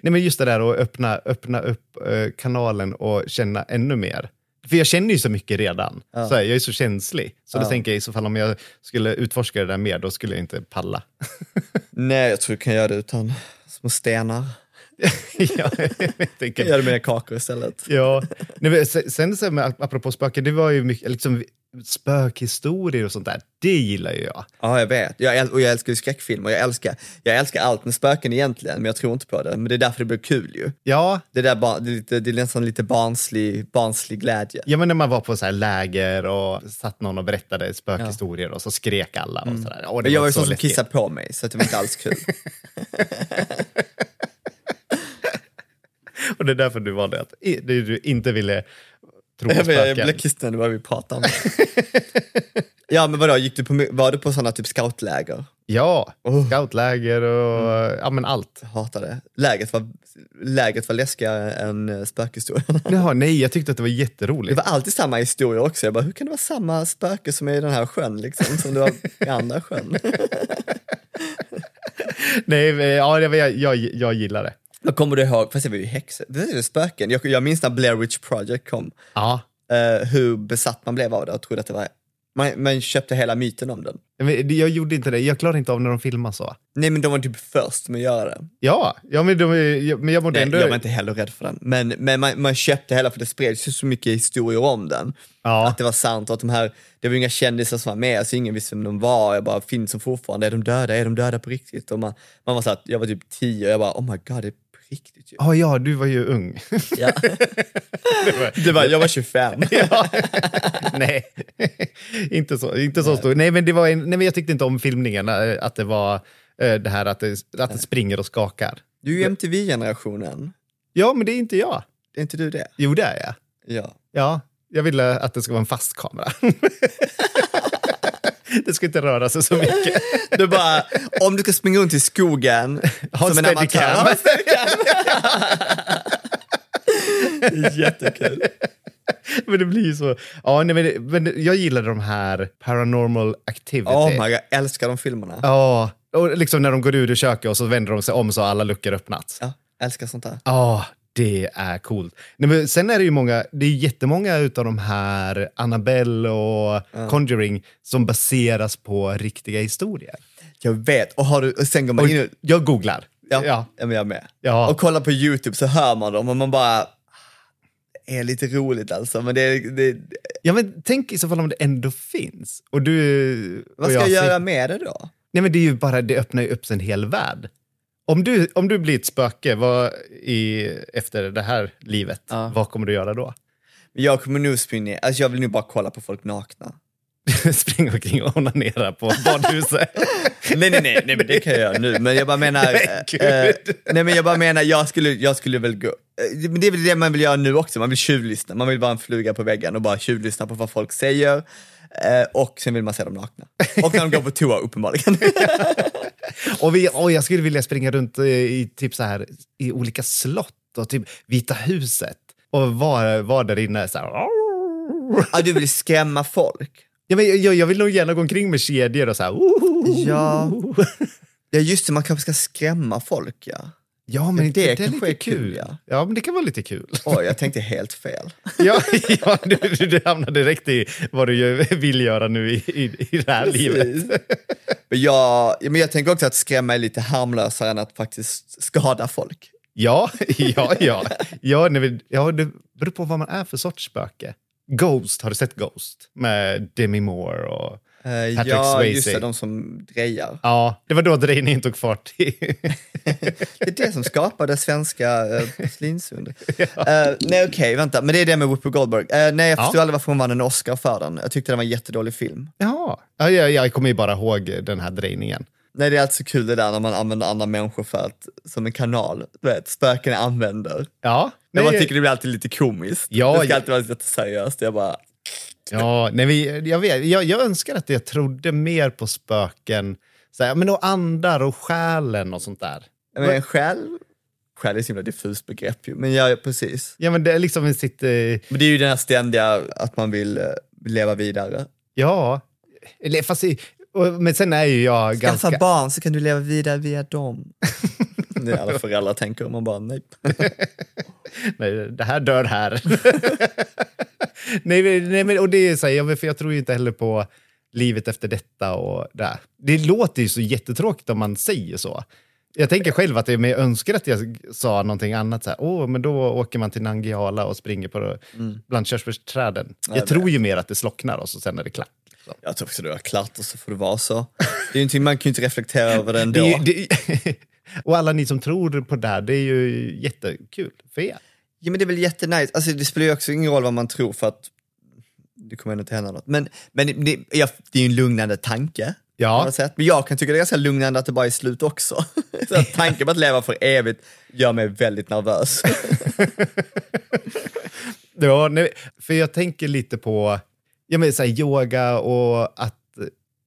Speaker 1: Nej, men just det där att öppna, öppna upp eh, kanalen och känna ännu mer. För jag känner ju så mycket redan. Så här, jag är så känslig. Så då tänker jag i så fall om jag skulle utforska det där mer, då skulle jag inte palla.
Speaker 2: Nej, jag tror du kan göra det utan små stenar.
Speaker 1: ja, jag
Speaker 2: Gör med kakor istället.
Speaker 1: Ja, Nej, sen, sen så med, apropå spöken, det var ju mycket, liksom, spökhistorier och sånt där, det gillar ju jag.
Speaker 2: Ja, jag vet. Jag, och jag älskar ju skräckfilmer. Jag älskar, jag älskar allt med spöken egentligen, men jag tror inte på det. Men det är därför det blir kul ju.
Speaker 1: Ja,
Speaker 2: Det, där bar, det, är lite, det är nästan lite barnslig, barnslig glädje.
Speaker 1: ja men när man var på så här läger och satt någon och berättade spökhistorier och så skrek alla och sådär. Åh, det
Speaker 2: Men jag var ju
Speaker 1: så
Speaker 2: sån som kissade på mig, så det var inte alls kul.
Speaker 1: Och det är därför du valde att det du inte ville tro på
Speaker 2: jag, jag,
Speaker 1: spöken.
Speaker 2: blev kissnödig vad vi pratade om. ja, men vadå, gick du på, var du på sådana typ scoutläger?
Speaker 1: Ja,
Speaker 2: Oh.
Speaker 1: scoutläger och ja men allt.
Speaker 2: Jag hatar det. Läget var, läget var läskigare än eh, spökhistorierna.
Speaker 1: Jaha, nej, jag tyckte att det var
Speaker 2: Det
Speaker 1: jätteroligt.
Speaker 2: var alltid samma historia också. Jag bara, hur kan det vara samma spöke som är i den här sjön liksom, som det var i andra sjön?
Speaker 1: Nej, ja, jag, jag, jag, jag gillar det.
Speaker 2: Vad kommer du ihåg? Fast det var ju häxor. Det är ju spöken. Jag, jag minns när Blair Witch Project kom.
Speaker 1: Ja,
Speaker 2: eh, hur besatt man blev av det och trodde att det var... Man, man köpte hela myten om den.
Speaker 1: men jag gjorde inte det. Jag klarade inte av när de filmade så.
Speaker 2: Nej men de var typ först med att göra det.
Speaker 1: Ja, ja men, de, jag- men jag mådde
Speaker 2: Nej,
Speaker 1: ändå...
Speaker 2: jag var inte heller rädd för den. Men, men man, man köpte hela för det spreds ju så mycket historier om den.
Speaker 1: Ja.
Speaker 2: Att det var sant och att de här, det var inga kändisar som var med, så ingen visste vem de var. Jag bara, finns de fortfarande? Är de döda? Är de döda på riktigt? Och man, man var så att jag var typ tio och jag bara, oh my god, det riktigt ju.
Speaker 1: Ja, ja, du var ju ung.
Speaker 2: Ja. det var, jag var 25.
Speaker 1: ja. Nej, inte så, inte så stor. Nej, men, det var en, nej, men jag tyckte inte om filmningen, eh, att det var eh, det här att det, att det springer och skakar.
Speaker 2: Du är ju MTV-generationen.
Speaker 1: Ja, men det är inte jag.
Speaker 2: Är inte du det?
Speaker 1: Jo, det är jag.
Speaker 2: Ja.
Speaker 1: Ja, jag ville att det ska vara en fast kamera. det ska inte röra sig så mycket.
Speaker 2: Du bara, om du ska springa runt i skogen
Speaker 1: Ha
Speaker 2: som en amatör. Ha en. Det är Jättekul.
Speaker 1: men det blir ju så. Ja, nej, men, det, men jag gillade de här paranormal activity.
Speaker 2: Oh my god, jag älskar de filmerna.
Speaker 1: Ja, och liksom när de går ur ur köket och så vänder de sig om så har alla luckor öppnats.
Speaker 2: Ja, älskar sånt där.
Speaker 1: Ja, det är coolt. Nej, men sen är det ju många, det är jättemånga utav de här Annabelle och Conjuring som baseras på riktiga historier.
Speaker 2: Jag vet, och, har du, och sen går man
Speaker 1: Och
Speaker 2: in och,
Speaker 1: jag googlar.
Speaker 2: ja,
Speaker 1: ja.
Speaker 2: ja. men jag med.
Speaker 1: Ja.
Speaker 2: Och kollar på YouTube så hör man dem och man bara, det är lite roligt alltså, men det, det
Speaker 1: Ja, men tänk i så fall om det ändå finns. Och du
Speaker 2: vad
Speaker 1: och
Speaker 2: ska jag
Speaker 1: ser-
Speaker 2: göra med det då?
Speaker 1: Nej, men det är ju bara, det öppnar ju upp en hel värld. Om du, om du blir ett spöke vad, i, efter det här livet,
Speaker 4: Ja.
Speaker 1: vad kommer du göra då?
Speaker 2: Jag kommer nog springa, alltså jag vill nu bara kolla på folk nakna.
Speaker 1: Springa omkring och onanera på badhuset.
Speaker 2: Nej, nej, nej, nej, men det kan jag göra nu. Men jag bara menar,
Speaker 1: Nej, gud.
Speaker 2: eh, nej men jag bara menar, jag skulle, jag skulle väl gå, eh, men det är väl det man vill göra nu också, man vill tjuvlyssna, man vill vara en fluga på väggen och bara tjuvlyssna på vad folk säger. Eh, och sen vill man se dem nakna. Och när de går på toa uppenbarligen.
Speaker 1: Och, vi, och jag skulle vilja springa runt i, i, typ så här, i olika slott och typ Vita huset och vara var där inne så här.
Speaker 2: ja, du vill skrämma folk.
Speaker 1: Ja, men jag, jag vill nog gärna gå omkring med kedjor och så här.
Speaker 2: Ja. Ja just det, man kanske ska skrämma folk ja.
Speaker 1: Ja, men inte,
Speaker 2: det
Speaker 1: det, är lite kul.
Speaker 2: kul,
Speaker 1: ja.
Speaker 2: ja.
Speaker 1: men det kan vara lite kul.
Speaker 2: Oj, jag tänkte helt fel.
Speaker 1: ja, ja du, du, du hamnar direkt i vad du vill göra nu i, i, i det här livet.
Speaker 2: Men jag, ja, men jag tänker också att skrämma är lite harmlösare än att faktiskt skada folk.
Speaker 1: Ja, ja, ja. Ja, vi, ja, det beror på vad man är för sorts spöke. Ghost, har du sett Ghost? Med Demi Moore och Patrick
Speaker 2: ja,
Speaker 1: Swayze.
Speaker 2: just det, de som drejar.
Speaker 1: Ja, det var då drejningen tog fart.
Speaker 2: Det är det som skapade svenska uh, porslinsunder. Eh, nej okej, vänta, men det är det med Whoopi Goldberg. Eh, nej, jag
Speaker 1: Ja.
Speaker 2: förstår aldrig varför hon vann en Oscar för den. Jag tyckte det var en jättedålig film.
Speaker 1: ja, ja jag, jag kommer ju bara ihåg den här drejningen.
Speaker 2: Nej, det är alltså kul det där när man använder andra människor för att, som en kanal. Du vet, spöken använder.
Speaker 1: Ja,
Speaker 2: Men
Speaker 1: nej,
Speaker 2: man tycker det blir alltid lite komiskt.
Speaker 1: Ja,
Speaker 2: det ska
Speaker 1: ja.
Speaker 2: alltid vara lite seriöst. Jag bara,
Speaker 1: ja, nej, vi, jag, vet, jag, jag önskar att jag trodde mer på spöken, så här, men och andar och själen och sånt där.
Speaker 2: men en själ, själ är ett så himla diffust begrepp ju. Men ja, precis.
Speaker 1: Ja, men det är liksom sitt... Eh,
Speaker 2: Men det är ju den här ständiga att man vill eh, leva vidare.
Speaker 1: ja, eller fast... i- Och, men sen är ju jag
Speaker 2: Skaffa
Speaker 1: ganska...
Speaker 2: barn så kan du leva vidare via dem. det är alla föräldrar tänker och man bara nej.
Speaker 1: Nej, det här dör här. Nej, nej, men, och det är så här, jag, för jag tror ju inte heller på livet efter detta och det. Det låter ju så jättetråkigt om man säger så. Jag tänker själv att är mer önskar att jag sa någonting annat. Så här, Åh, men då åker man till Nangijala och springer på, bland körsbärsträden. Jag
Speaker 2: jag
Speaker 1: tror ju mer att det slocknar och så sen är det klart. Liksom.
Speaker 2: Jag tror också det var klart och så får det vara så. Det är ju man kan ju inte reflektera över det ändå.
Speaker 1: Det är, det, och alla ni som tror på det här, det är ju jättekul för er.
Speaker 2: Ja men det är väl jättenice, alltså det spelar ju också ingen roll vad man tror för att det kommer ändå inte hända något. Men, men det, ja, det är ju en lugnande tanke.
Speaker 1: Ja.
Speaker 2: Men jag kan tycka det är ganska lugnande att det bara är slut också. Så att tanken på att leva för evigt gör mig väldigt nervös.
Speaker 1: Ja, nej, för jag tänker lite på ja, men, så här, yoga och att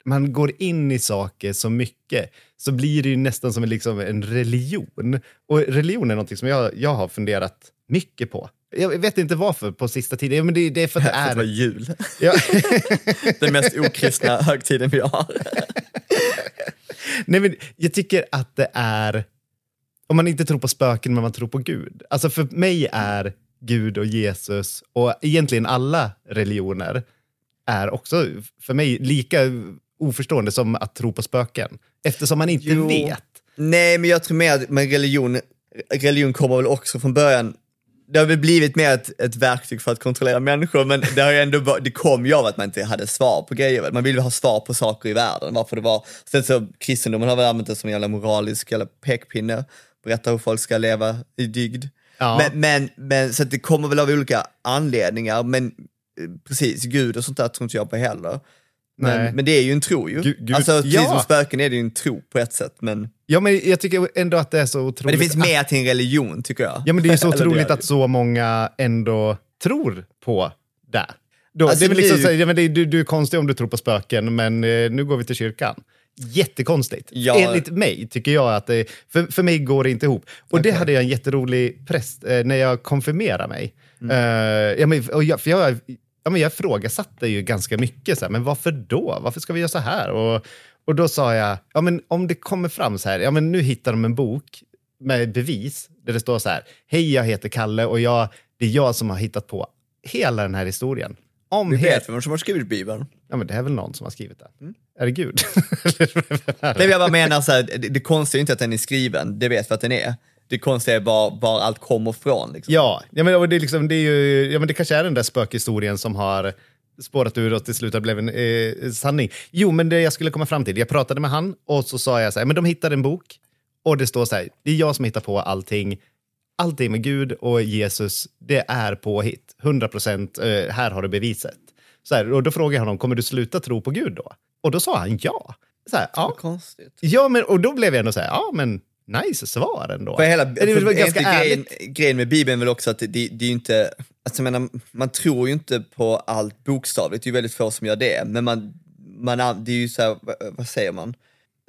Speaker 1: man går in i saker så mycket så blir det ju nästan som en, liksom, en religion. Och religion är något som jag, jag har funderat mycket på. Jag vet inte varför på sista tiden, men det, det är för att det
Speaker 2: För att det var
Speaker 1: är...
Speaker 2: jul.
Speaker 1: Ja.
Speaker 2: Den mest okristna högtiden vi har.
Speaker 1: Nej, men jag tycker att det är... Om man inte tror på spöken, men man tror på Gud. Alltså för mig är Gud och Jesus och egentligen alla religioner är också för mig lika oförstående som att tro på spöken. Eftersom man inte
Speaker 2: Jo.
Speaker 1: vet.
Speaker 2: Nej, men jag tror mer att religion, religion kommer väl också från början det har väl blivit mer ett, ett verktyg för att kontrollera människor, men det, har ju ändå, det kom ju av att man inte hade svar på grejer. Man ville ha svar på saker i världen, varför det var. Sen så kristendomen har väl använt det som en jävla moralisk eller pekpinne, berätta hur folk ska leva i dygd.
Speaker 1: Ja.
Speaker 2: Men, men, men, så det kommer väl av olika anledningar, men eh, precis, Gud och sånt där tror inte jag på heller. Men, men det är ju en tro ju.
Speaker 1: Gud- Gud-
Speaker 2: alltså precis
Speaker 1: Ja.
Speaker 2: som spöken är det ju en tro på ett sätt, men,
Speaker 1: Ja, men jag tycker ändå att det är så otroligt...
Speaker 2: men det finns
Speaker 1: att-
Speaker 2: mer till en religion tycker jag.
Speaker 1: Ja, men det är så otroligt att så många ändå tror på det. Då,
Speaker 2: Alltså
Speaker 1: det är väl liksom,
Speaker 2: nu-
Speaker 1: ja, men det du, du är konstig om du tror på spöken, men eh, nu går vi till kyrkan. Jättekonstigt.
Speaker 2: Ja.
Speaker 1: Enligt mig tycker jag att det, för, för mig går det inte ihop. Och det hade jag en jätterolig präst eh, när jag konfirmerade mig.
Speaker 2: Mm.
Speaker 1: Eh, ja, men, och jag, för jag, ja, men jag ifrågasatte ju ganska mycket, så här, men varför då? Varför ska vi göra så här? Och, och då sa jag, ja, men om det kommer fram så här, ja, men nu hittar de en bok med bevis där det står så här, hej jag heter Kalle och jag, det är jag som har hittat på hela den här historien. Om
Speaker 2: Vi vet vem som har skrivit Bibeln.
Speaker 1: Ja, men det är väl någon som har skrivit det.
Speaker 2: Mm.
Speaker 1: Är det Gud?
Speaker 2: Nej, jag bara menar så här, det, det konstiga är inte att den är skriven, det vet vi att den är. Det konstiga är var, var allt kommer ifrån. Liksom.
Speaker 1: ja, ja men, det, är liksom, det, är ju, ja, men det kanske är den där spökhistorien som har spårat ur och till slut blivit en eh, sanning. Jo, men det jag skulle komma fram till, jag pratade med han och så sa jag så här, men de hittade en bok och det står så här, det är jag som hittar på allting. Allting med Gud och Jesus, det är påhitt. 100 procent, eh, här har du beviset. Så här, och då frågade jag honom, kommer du sluta tro på Gud då? Och då sa han ja. Så här, ja.
Speaker 2: konstigt.
Speaker 1: ja men, och då blev jag ändå så här, ja men nice svar ändå.
Speaker 2: För hela,
Speaker 1: det är väl
Speaker 2: för
Speaker 1: ganska
Speaker 2: grejen, grejen med Bibeln är väl också att det, det, det är ju inte, alltså menar, man tror ju inte på allt bokstavligt, det är ju väldigt få som gör det, men man, man an- det är ju så här, vad, säger man?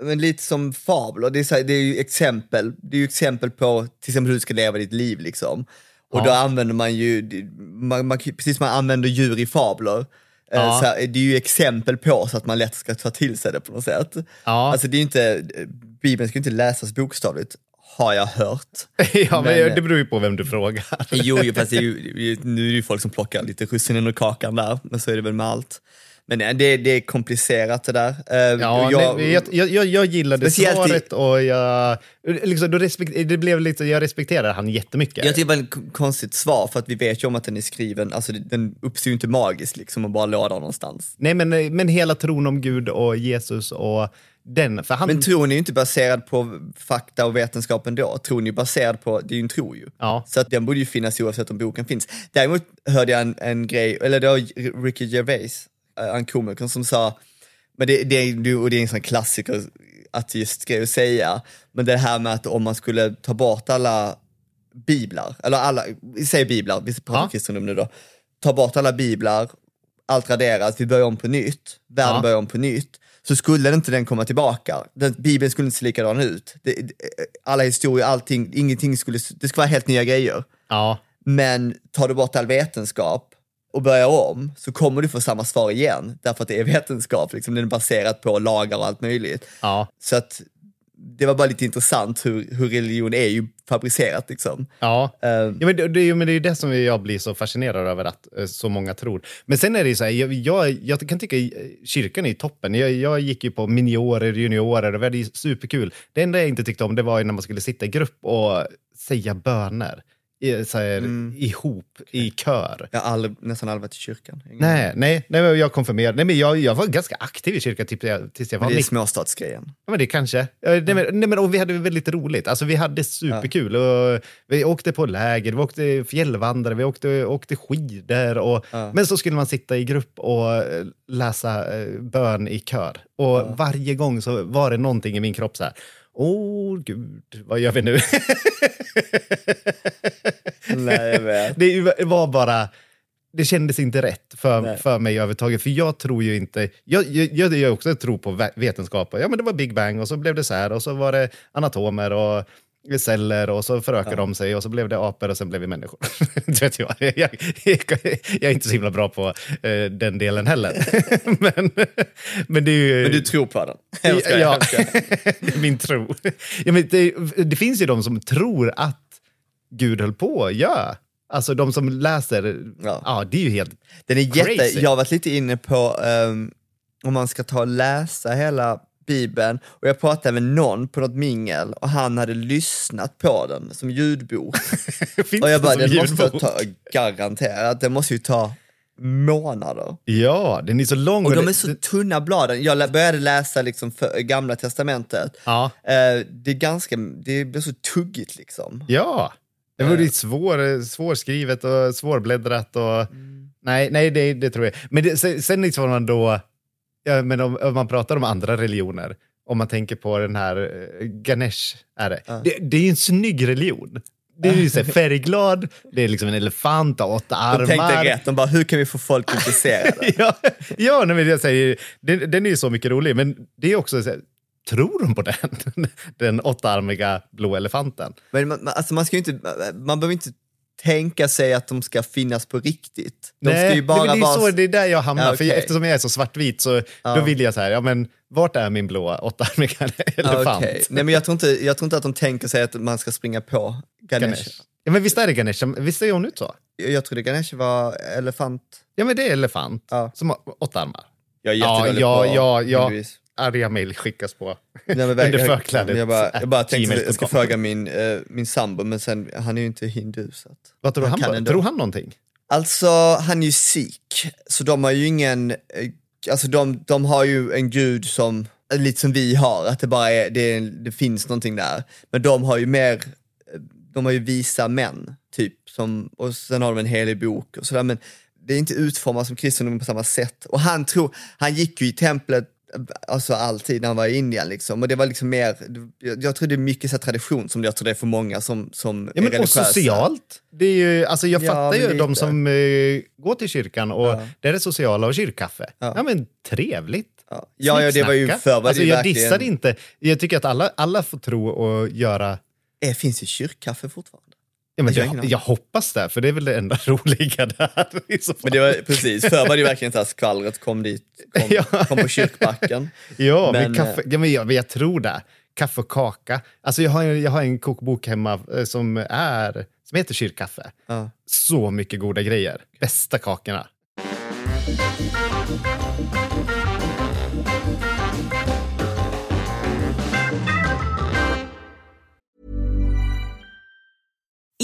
Speaker 2: Men lite som fabler, det är, så här, det är ju exempel, det är ju exempel på till exempel hur du ska leva ditt liv liksom. Och
Speaker 1: Ja.
Speaker 2: då använder man ju, det- man, man, precis som man använder djur i fabler,
Speaker 1: Ja.
Speaker 2: så här, det är ju exempel på så att man lätt ska ta till sig det på något sätt.
Speaker 1: Ja.
Speaker 2: Alltså det är inte, Bibeln ska ju inte läsas bokstavligt, har jag hört.
Speaker 1: ja, men,
Speaker 2: men-
Speaker 1: det beror ju på vem du frågar.
Speaker 2: Jo, jo fast det är ju, nu är det ju folk som plockar lite russinen ur kakan där, men så är det väl med allt. Men nej, det, det är komplicerat det där. Eh,
Speaker 1: Ja,
Speaker 2: jag,
Speaker 1: nej, jag, jag, jag, gillade
Speaker 2: i-
Speaker 1: svaret och jag, liksom, då respekt, det blev lite, jag respekterar han jättemycket.
Speaker 2: jag tycker det var ett konstigt svar, för att vi vet ju om att den är skriven, alltså den uppstår ju inte magiskt liksom och bara låg där någonstans.
Speaker 1: Nej, men, men hela tron om Gud och Jesus och den, för han...
Speaker 2: Men tron är ju inte baserad på fakta och vetenskap ändå. Tron är ju baserad på, det är ju en tro ju.
Speaker 1: Ja.
Speaker 2: Så att den borde ju finnas oavsett om boken finns. Däremot hörde jag en, en grej, eller det var Ricky Gervais, eh, en komiker som sa, men det, det, är- och det är en sån klassiker att säga, men det här med att om man skulle ta bort alla biblar, eller alla, vi säger biblar, vi pratar
Speaker 1: Ja.
Speaker 2: kristendom nu då, ta bort alla biblar, allt raderas, vi börjar om på nytt, världen
Speaker 1: Ja.
Speaker 2: börjar om på nytt, så skulle inte den komma tillbaka. Den, Bibeln skulle inte se likadan ut. Det, det, alla historier, allting, ingenting skulle, det skulle vara helt nya grejer.
Speaker 1: Ja,
Speaker 2: Men tar du bort all vetenskap och börjar om så kommer du få samma svar igen. Därför att det är vetenskap, liksom, den är baserad på lagar och allt möjligt.
Speaker 1: ja.
Speaker 2: Så att det var bara lite intressant hur, hur religion är ju fabricerat liksom.
Speaker 1: Ja.
Speaker 2: Eh,
Speaker 1: Ja, men det, det, men det är ju det som jag blir så fascinerad över att eh, så många tror. Men sen är det ju så här, jag, jag, jag kan tycka eh, kyrkan är toppen. Jag, jag gick ju på miniorer, juniorer och hade ju superkul. Det enda jag inte tyckte om det var när man skulle sitta i grupp och säga böner. I, så här, Ihop, i kör.
Speaker 2: jag har aldrig, nästan aldrig varit i kyrkan. Ingen-
Speaker 1: Nej, nej, nej jag konfirmerade. Nej, men jag, jag var ganska aktiv i kyrkan tills jag, tills jag var
Speaker 2: Men det är
Speaker 1: 19.
Speaker 2: småstadsgrejen.
Speaker 1: Ja, men det kanske. Eh, Nej, men, nej, men, och vi hade väldigt roligt. Alltså, vi hade superkul. Och vi åkte på läger, vi åkte fjällvandrare, vi åkte, åkte skidor. Och, Men så skulle man sitta i grupp och eh, läsa eh, bön i kör. Och varje gång så var det någonting i min kropp så här. Åh, gud, vad gör vi nu?
Speaker 2: Nej,
Speaker 1: det var bara... Det kändes inte rätt för,
Speaker 2: Nej.
Speaker 1: för mig överhuvudtaget. För jag tror ju inte... Jag, jag, jag, också tror på ve- vetenskap. Ja, men det var Big Bang och så blev det så här. Och så var det anatomer och celler och så förökade de sig och så blev det apor och sen blev vi människor. det vet jag. Jag, jag, jag är inte så himla bra på eh, den delen heller. men, men det är ju...
Speaker 2: Men du tror på den? Skojar,
Speaker 1: ja, min tro. Ja, men det, det finns ju de som tror att Gud höll på, ja. Alltså de som läser, ja,
Speaker 2: Ja.
Speaker 1: det är ju helt...
Speaker 2: Den är jätte,
Speaker 1: Crazy.
Speaker 2: jag har varit lite inne på um, om man ska ta och läsa hela Bibeln och jag pratade med någon på något mingel och han hade lyssnat på den som ljudbok. Och jag bara,
Speaker 1: det
Speaker 2: den måste ta, garanterat, den måste ju ta månader.
Speaker 1: Ja, den är så lång.
Speaker 2: Och de
Speaker 1: det-
Speaker 2: är så tunna bladen. Jag började läsa liksom gamla testamentet.
Speaker 1: Ja,
Speaker 2: Eh, det är ganska, det blir så tuggigt liksom.
Speaker 1: ja. Det var ju svår, svårskrivet och svårbläddrat. Och,
Speaker 2: Mm.
Speaker 1: Nej, nej det, det tror jag. Men det, sen, sen liksom man då... Ja, men om, om man pratar om andra religioner, om man tänker på den här eh, Ganesh, är det. Det, det är ju en snygg religion. Det är ju så färgglad, det är liksom en elefant och åtta armar.
Speaker 2: De tänkte rätt, de bara hur kan vi få folk intresserade?
Speaker 1: ja, ja nej, men jag säger, den, den är ju så mycket rolig, men det är också så här, tror de på den? Den åttaarmiga blå elefanten.
Speaker 2: Men man, man- alltså man, ska inte, man behöver inte tänka sig att de ska finnas på riktigt. De
Speaker 1: Nej,
Speaker 2: ska ju bara
Speaker 1: det, är
Speaker 2: vara...
Speaker 1: så, det är där jag hamnar,
Speaker 2: Ja,
Speaker 1: för
Speaker 2: okej.
Speaker 1: eftersom jag är så svartvit så då vill jag så här, ja men vart är min blå åttaarmiga
Speaker 2: Ja,
Speaker 1: elefant?
Speaker 2: okej. Nej, men jag, tror inte, jag tror inte att de tänker sig att man ska springa på Ganesh.
Speaker 1: Ganesh. Ja, men visst är det Ganesh, visst ser hon ut så?
Speaker 2: Jag, jag trodde Ganesh var elefant.
Speaker 1: Ja men det är elefant
Speaker 2: Ja.
Speaker 1: som har åtta armar.
Speaker 2: Jag är
Speaker 1: Ja, ja, ja, ja. Arga mejl skickas på
Speaker 2: Nej, men
Speaker 1: under förklädet.
Speaker 2: Jag bara, jag bara tänkte att jag ska fråga min, eh, min sambo, men sen, han är ju inte hindu. Så att,
Speaker 1: Vad tror han, på?
Speaker 2: ändå.
Speaker 1: Tror han någonting?
Speaker 2: Alltså, han är ju sikh, så de har ju ingen... eh, Alltså de, de har ju en gud som, lite som vi har, att det bara är, det, det finns någonting där. Men de har ju mer, eh, de har ju visa män, typ, som, och sen har de en helig bok och sådär. Men det är inte utformat som kristendom på samma sätt. Och han tror, han gick ju i templet eh, Alltså alltid när han var i Indien liksom. Och det var liksom mer, jag, jag tror det är mycket så tradition som jag tror det är för många som, som
Speaker 1: Ja,
Speaker 2: är
Speaker 1: men och
Speaker 2: religiösa.
Speaker 1: socialt. Det är ju, alltså jag
Speaker 2: Ja,
Speaker 1: fattar ju de som eh, går till kyrkan och
Speaker 2: Ja.
Speaker 1: där är det sociala och kyrkkaffe. Ja.
Speaker 2: Ja.
Speaker 1: men trevligt.
Speaker 2: Ja, ja, ja det var ju förr
Speaker 1: alltså,
Speaker 2: det ju
Speaker 1: Jag
Speaker 2: verkligen...
Speaker 1: dissar inte. Jag tycker att alla, alla får tro och göra...
Speaker 2: Eh, finns det kyrkkaffe fortfarande?
Speaker 1: Ja, men
Speaker 2: Jag
Speaker 1: jag, hoppas det, för det är väl det enda roliga där.
Speaker 2: Men det var precis, förr var det verkligen så här skvallret kom dit, kom,
Speaker 1: Ja.
Speaker 2: kom på kyrkbacken.
Speaker 1: Ja, men,
Speaker 2: Men,
Speaker 1: kaffe,
Speaker 2: eh,
Speaker 1: ja, men jag, jag tror det. Kaffe och kaka. Alltså jag, har, en- jag har en kokbok hemma eh, som, är, som heter Kyrkkaffe.
Speaker 2: Ja.
Speaker 1: Så mycket goda grejer. Bästa kakorna.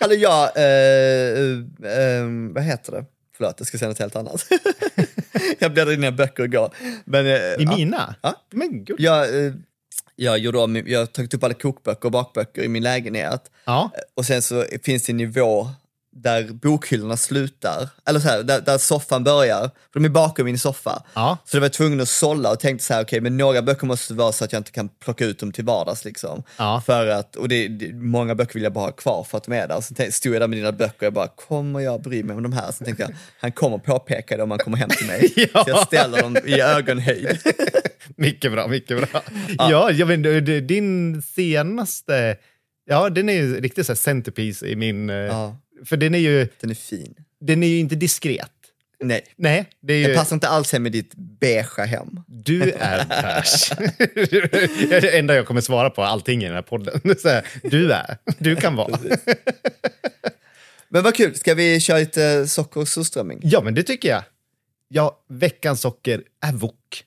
Speaker 2: Hallå ja, eh, eh, vad heter det? Förlåt, jag ska säga något helt annat. jag bläddrade i böcker igår. Men, eh,
Speaker 1: I
Speaker 2: ja.
Speaker 1: mina?
Speaker 2: Ja.
Speaker 1: Men gud.
Speaker 2: Jag, eh, jag, gjorde om, jag har tagit upp alla kokböcker och bakböcker i min lägenhet.
Speaker 1: Ja.
Speaker 2: Och sen så finns det en nivå där bokhyllorna slutar, eller så här, där, där soffan börjar, för de är bakom min soffa.
Speaker 1: Ja.
Speaker 2: Så jag var tvungen att sålla och tänkte så här, okej men några böcker måste vara så att jag inte kan plocka ut dem till vardags liksom.
Speaker 1: Ja.
Speaker 2: För att, och det, det, många böcker vill jag bara ha kvar för att de är där. Så tänkte- stod jag där med dina böcker och jag bara, kommer jag bry mig om de här? Så tänkte jag, han kommer påpeka det om han kommer hem till mig.
Speaker 1: Ja.
Speaker 2: Så jag ställer dem i ögonhöjd.
Speaker 1: Mycket bra, mycket bra. Ja, jag vet, din senaste, ja den är ju riktigt så här centerpiece i min, eh,
Speaker 2: Ja.
Speaker 1: För den är ju,
Speaker 2: Den är fin.
Speaker 1: den är ju inte diskret.
Speaker 2: Nej,
Speaker 1: Nej, det ju...
Speaker 2: det passar inte alls hem med ditt beigea hem.
Speaker 1: Du är Pers. det är det enda jag kommer svara på allting i den här podden. Här, du är, du kan vara.
Speaker 2: Men vad kul, ska vi köra lite socker och surströmming?
Speaker 1: Ja, men det tycker jag. Ja, veckans socker är wok.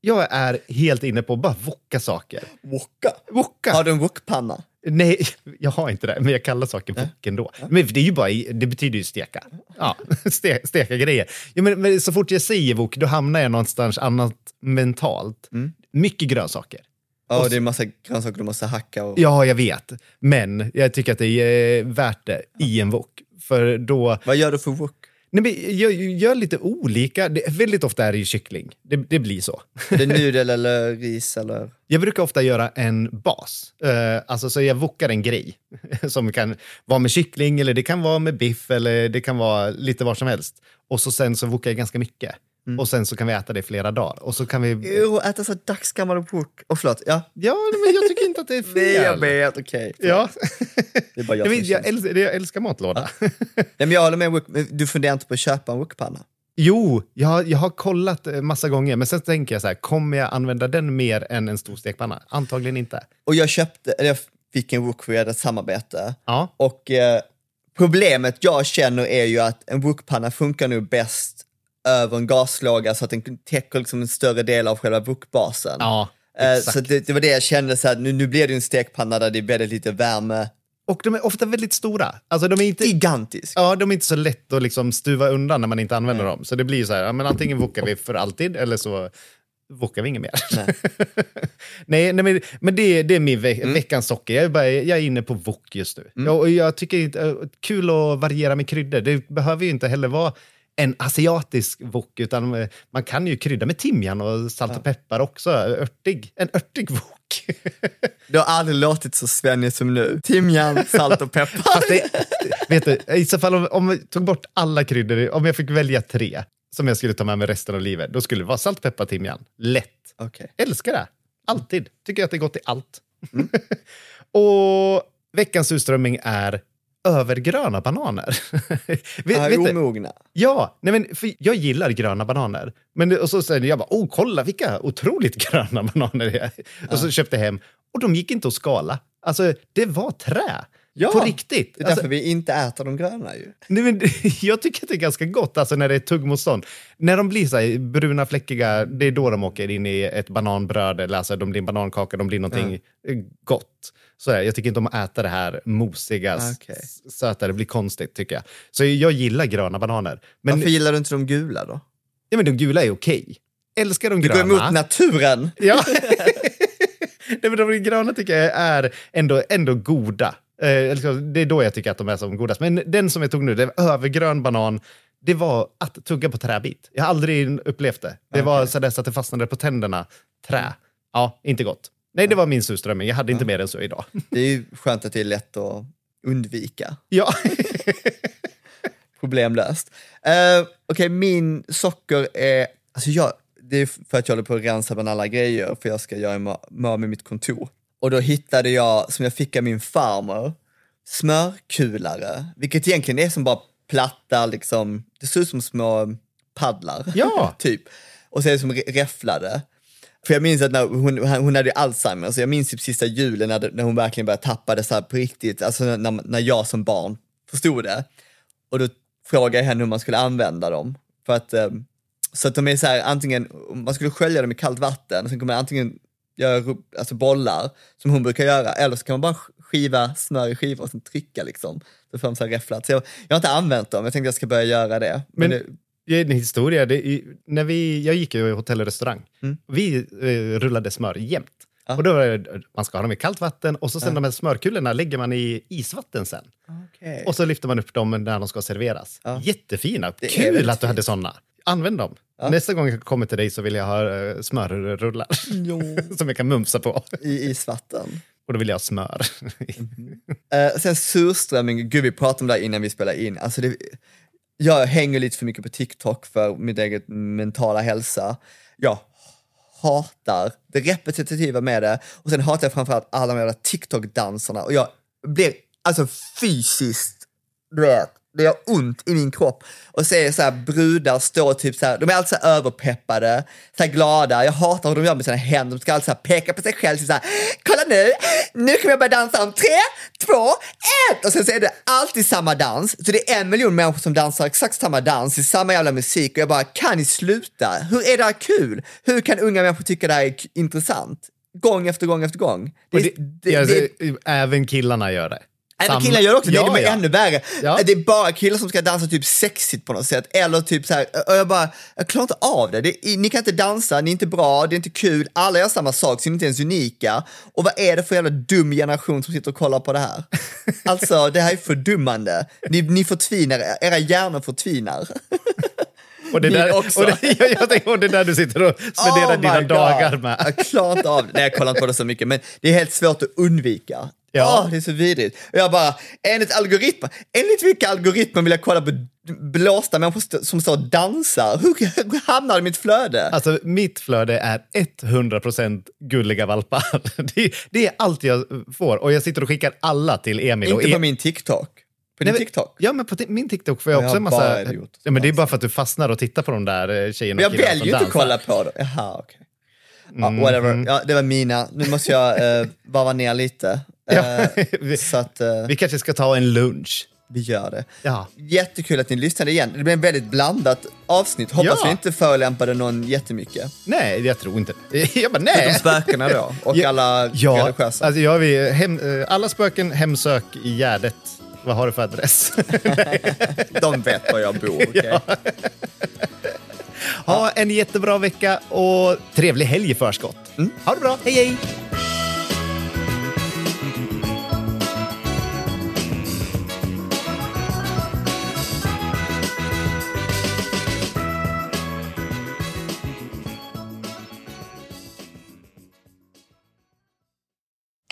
Speaker 1: Jag är helt inne på att bara woka saker.
Speaker 2: Wokka.
Speaker 1: Woka?
Speaker 2: Har du en wokpanna?
Speaker 1: Nej, jag har inte det, men jag kallar saker wok ändå. Men det är ju bara, det betyder ju steka. Ja, ste, steka grejer. Ja, men, men så fort jag säger wok, då hamnar jag någonstans annat mentalt. Mycket grönsaker.
Speaker 2: Ja, det är massa grönsaker du måste hacka och...
Speaker 1: Ja, jag vet. Men jag tycker att det är värt det i en wok. För då...
Speaker 2: Vad gör du för wok?
Speaker 1: Nej, jag gör lite olika. Det, väldigt ofta är det ju kyckling. Det, det blir så.
Speaker 2: Är det nudel eller ris eller?
Speaker 1: Jag brukar ofta göra en bas. Uh, alltså så jag wokar en grej som kan vara med kyckling eller det kan vara med biff eller det kan vara lite var som helst. Och så sen så wokar jag ganska mycket. Och sen så kan vi äta det i flera dagar. Och så kan vi...
Speaker 2: Jo, äta så dagsgammal wok. Och förlåt, ja.
Speaker 1: Ja, men jag tycker inte att det är fel.
Speaker 2: Nej, jag vet, okej.
Speaker 1: Ja.
Speaker 2: Det är bara
Speaker 1: Jag,
Speaker 2: jag,
Speaker 1: vet, jag, älskar, jag älskar matlåda.
Speaker 2: Nej, men jag håller med, du funderar inte på att köpa en wokpanna?
Speaker 1: Jo, jag, har- jag har kollat eh, massa gånger, men sen tänker jag så här, kommer jag använda den mer än en stor stekpanna? Antagligen inte.
Speaker 2: Och jag köpte, jag fick en wok för ett samarbete.
Speaker 1: Ja,
Speaker 2: Och eh, problemet jag känner är ju att en wokpanna funkar nog bäst över en gaslåga så att den täcker liksom en större del av själva wokbasen.
Speaker 1: ja
Speaker 2: Eh,
Speaker 1: exakt.
Speaker 2: så det, det var det jag kände, så här, nu, nu blir det en stekpanna där det är väldigt lite värme.
Speaker 1: Och de är ofta väldigt stora. Alltså de är inte...
Speaker 2: Gigantisk.
Speaker 1: Ja, de är inte så lätt att liksom stuva undan när man inte använder dem. Så det blir så här, ja, men antingen wokar vi för alltid eller så wokar vi inget mer.
Speaker 2: Nej.
Speaker 1: nej, nej, men, men det, det är min ve veckans socker. Jag är, bara, jag är inne på wok just nu. Ja, och jag tycker inte, eh, kul att variera med kryddor. Det behöver ju inte heller vara en asiatisk wok, utan eh, man kan ju krydda med timjan och salt och peppar också. Örtig, en örtig wok.
Speaker 2: Det har aldrig låtit så svennigt som nu. Timjan, salt och peppar.
Speaker 1: Det, vet du, i så fall om, om vi tog bort alla kryddor, om jag fick välja tre som jag skulle ta med mig resten av livet, då skulle det vara salt, peppar, timjan. Lätt.
Speaker 2: Okej.
Speaker 1: Älskar det. Alltid. Tycker att det är gott i allt. och veckans surströmming är övergröna bananer. vet,
Speaker 2: Ja,
Speaker 1: vet
Speaker 2: omogna.
Speaker 1: Ja, nej men, för jag gillar gröna bananer. Men, det- och så säger jag bara, oh kolla vilka otroligt gröna bananer det är. Och så köpte jag hem och de gick inte att skala. Alltså, det var trä.
Speaker 2: Ja,
Speaker 1: På riktigt.
Speaker 2: Det är därför
Speaker 1: Alltså,
Speaker 2: vi inte äter de gröna ju.
Speaker 1: nej, men, jag tycker att det är ganska gott alltså, när det är tuggmotstånd. När de blir så här, bruna, fläckiga, det är då de åker in i ett bananbröd eller alltså, de blir en banankaka, de blir någonting eh, gott. Så här, jag tycker inte om att äta det här mosiga,
Speaker 2: Okej.
Speaker 1: söta, det blir konstigt tycker jag. Så jag gillar gröna bananer. Men,
Speaker 2: Varför gillar du inte de gula då?
Speaker 1: ja, men de gula är okej. Älskar de
Speaker 2: Du
Speaker 1: gröna.
Speaker 2: går emot naturen.
Speaker 1: Ja. Nej, men de gröna tycker jag är ändå, ändå goda. Eh, det är då jag tycker att de är som godast. Men den som jag tog nu, det var övergrön banan. Det var att tugga på träbit. Jag har aldrig upplevt det. Det var så, där så att det fastnade på tänderna. Trä. Ja, inte gott. Nej, det var min surströmming. Jag hade inte mer än så idag.
Speaker 2: Det är ju skönt att det är lätt att undvika.
Speaker 1: Ja.
Speaker 2: Problemlöst. Uh, Okej, min socker är... Alltså jag, det är för att jag håller på att rensa bland alla grejer för jag ska göra mör med mitt kontor. Och då hittade jag, som jag fick av min farmor, smörkulare. Vilket egentligen är som bara platta, liksom, det ser ut som små paddlar.
Speaker 1: Ja.
Speaker 2: typ. Och så är det som räfflade. För jag minns att när hon, hon hade Alzheimer, så jag minns typ sista julen när, när hon verkligen började tappa det så på riktigt, alltså när, när jag som barn förstod det. Och då frågade jag henne hur man skulle använda dem. För att, eh, så att de är så här, antingen, man skulle skölja dem i kallt vatten, och sen kan man antingen göra alltså bollar, som hon brukar göra, eller så kan man bara skiva smör i skivor och sen trycka liksom. Så får de så här räfflat. Så jag, jag har inte använt dem, jag tänkte jag ska börja göra det. Men,
Speaker 1: Men-
Speaker 2: det,
Speaker 1: är en historia. Det är, när vi, jag gick ju i hotell och restaurang. Vi eh, rullade smör jämt. Och då det, man ska ha dem i kallt vatten och så sen de här smörkulorna lägger man i isvatten sen.
Speaker 2: Okej.
Speaker 1: Och så lyfter man upp dem när de ska serveras.
Speaker 2: Ja.
Speaker 1: Jättefina.
Speaker 2: Det
Speaker 1: Kul att du hade såna. Använd dem. Nästa gång jag kommer till dig så vill jag ha uh, smörrullar som jag kan mumsa på.
Speaker 2: I isvatten.
Speaker 1: Och då vill jag ha smör.
Speaker 2: Eh, sen surströmming, gud vi pratade om det innan vi spelade in. Alltså det, jag hänger lite för mycket på TikTok för min egen mentala hälsa. Jag hatar det repetitiva med det och sen hatar jag framförallt alla de jävla TikTok-danserna och jag blir alltså fysiskt, vet, det gör ont i min kropp och ser så här brudar stå typ så här, de är alltid så här överpeppade, så här glada. Jag hatar hur de gör med sina händer, de ska alltid så här peka på sig själv, så här, kolla nu, nu kommer jag börja dansa om tre, två, ett! Och sen så är det alltid samma dans, så det är en miljon människor som dansar exakt samma dans, i samma jävla musik och jag bara, kan ni sluta? Hur är det här kul? Hur kan unga människor tycka det här är intressant? Gång efter gång efter gång. Det, är-
Speaker 1: det,
Speaker 2: det,
Speaker 1: alltså, även killarna gör det. Samma-
Speaker 2: killar gör det också, det
Speaker 1: Ja,
Speaker 2: är
Speaker 1: ja.
Speaker 2: ännu värre.
Speaker 1: Ja.
Speaker 2: Det är bara killar som ska dansa typ sexigt på något sätt. Eller typ så här, och jag bara, jag klarar inte av det. det är, ni kan inte dansa, ni är inte bra, det är inte kul, alla gör samma sak, så ni är inte ens unika. Och vad är det för jävla dum generation som sitter och kollar på det här? Alltså, det här är fördummande. Ni, ni förtvinar, era hjärnor förtvinar.
Speaker 1: Och det, där, och, det, jag, jag tänker, och det där du sitter och spenderar
Speaker 2: Oh
Speaker 1: dina
Speaker 2: God.
Speaker 1: dagar med.
Speaker 2: Jag klarar inte av det. Nej, jag kollar inte på det så mycket, men det är helt svårt att undvika.
Speaker 1: Ja.
Speaker 2: Åh, det är så vidrigt. Och jag bara, enligt algoritmer, enligt vilka algoritmer vill jag kolla på blåsta människor som står och dansar? Hur hamnar det i mitt flöde?
Speaker 1: Alltså, mitt flöde är 100% gulliga valpar. Det, det är allt jag får. Och jag sitter och skickar alla till Emil.
Speaker 2: inte på
Speaker 1: Em-
Speaker 2: min TikTok. På din TikTok?
Speaker 1: Ja, men på min TikTok får jag
Speaker 2: Ja,
Speaker 1: också
Speaker 2: jag
Speaker 1: en massa... Ja, men det är bara för att du fastnar och tittar på de där eh, tjejerna
Speaker 2: Men jag
Speaker 1: och killarna
Speaker 2: väljer ju
Speaker 1: som
Speaker 2: inte att kolla på det. Jaha, okej. Ja,
Speaker 1: Mhm.
Speaker 2: whatever. Ja, det var mina. Nu måste jag uh, varva ner lite.
Speaker 1: Ja.
Speaker 2: Eh, så att eh,
Speaker 1: Vi kanske ska ta en lunch.
Speaker 2: vi gör det.
Speaker 1: Ja.
Speaker 2: Jättekul att ni lyssnade igen. Det blev en väldigt blandat avsnitt. Hoppas
Speaker 1: Ja.
Speaker 2: vi inte förolämpade någon jättemycket.
Speaker 1: Nej, jag tror inte. Jag bara,
Speaker 2: Utom
Speaker 1: nej.
Speaker 2: spökena då, och
Speaker 1: Ja,
Speaker 2: alla
Speaker 1: Ja,
Speaker 2: religiösa.
Speaker 1: alltså, ja vi, hem, eh, alla spöken hemsök i Gärdet. Vad har du för adress?
Speaker 2: De vet var jag bor. okej?
Speaker 1: ha en jättebra vecka och trevlig helg i förskott.
Speaker 2: Mm.
Speaker 1: Ha det bra, hej hej!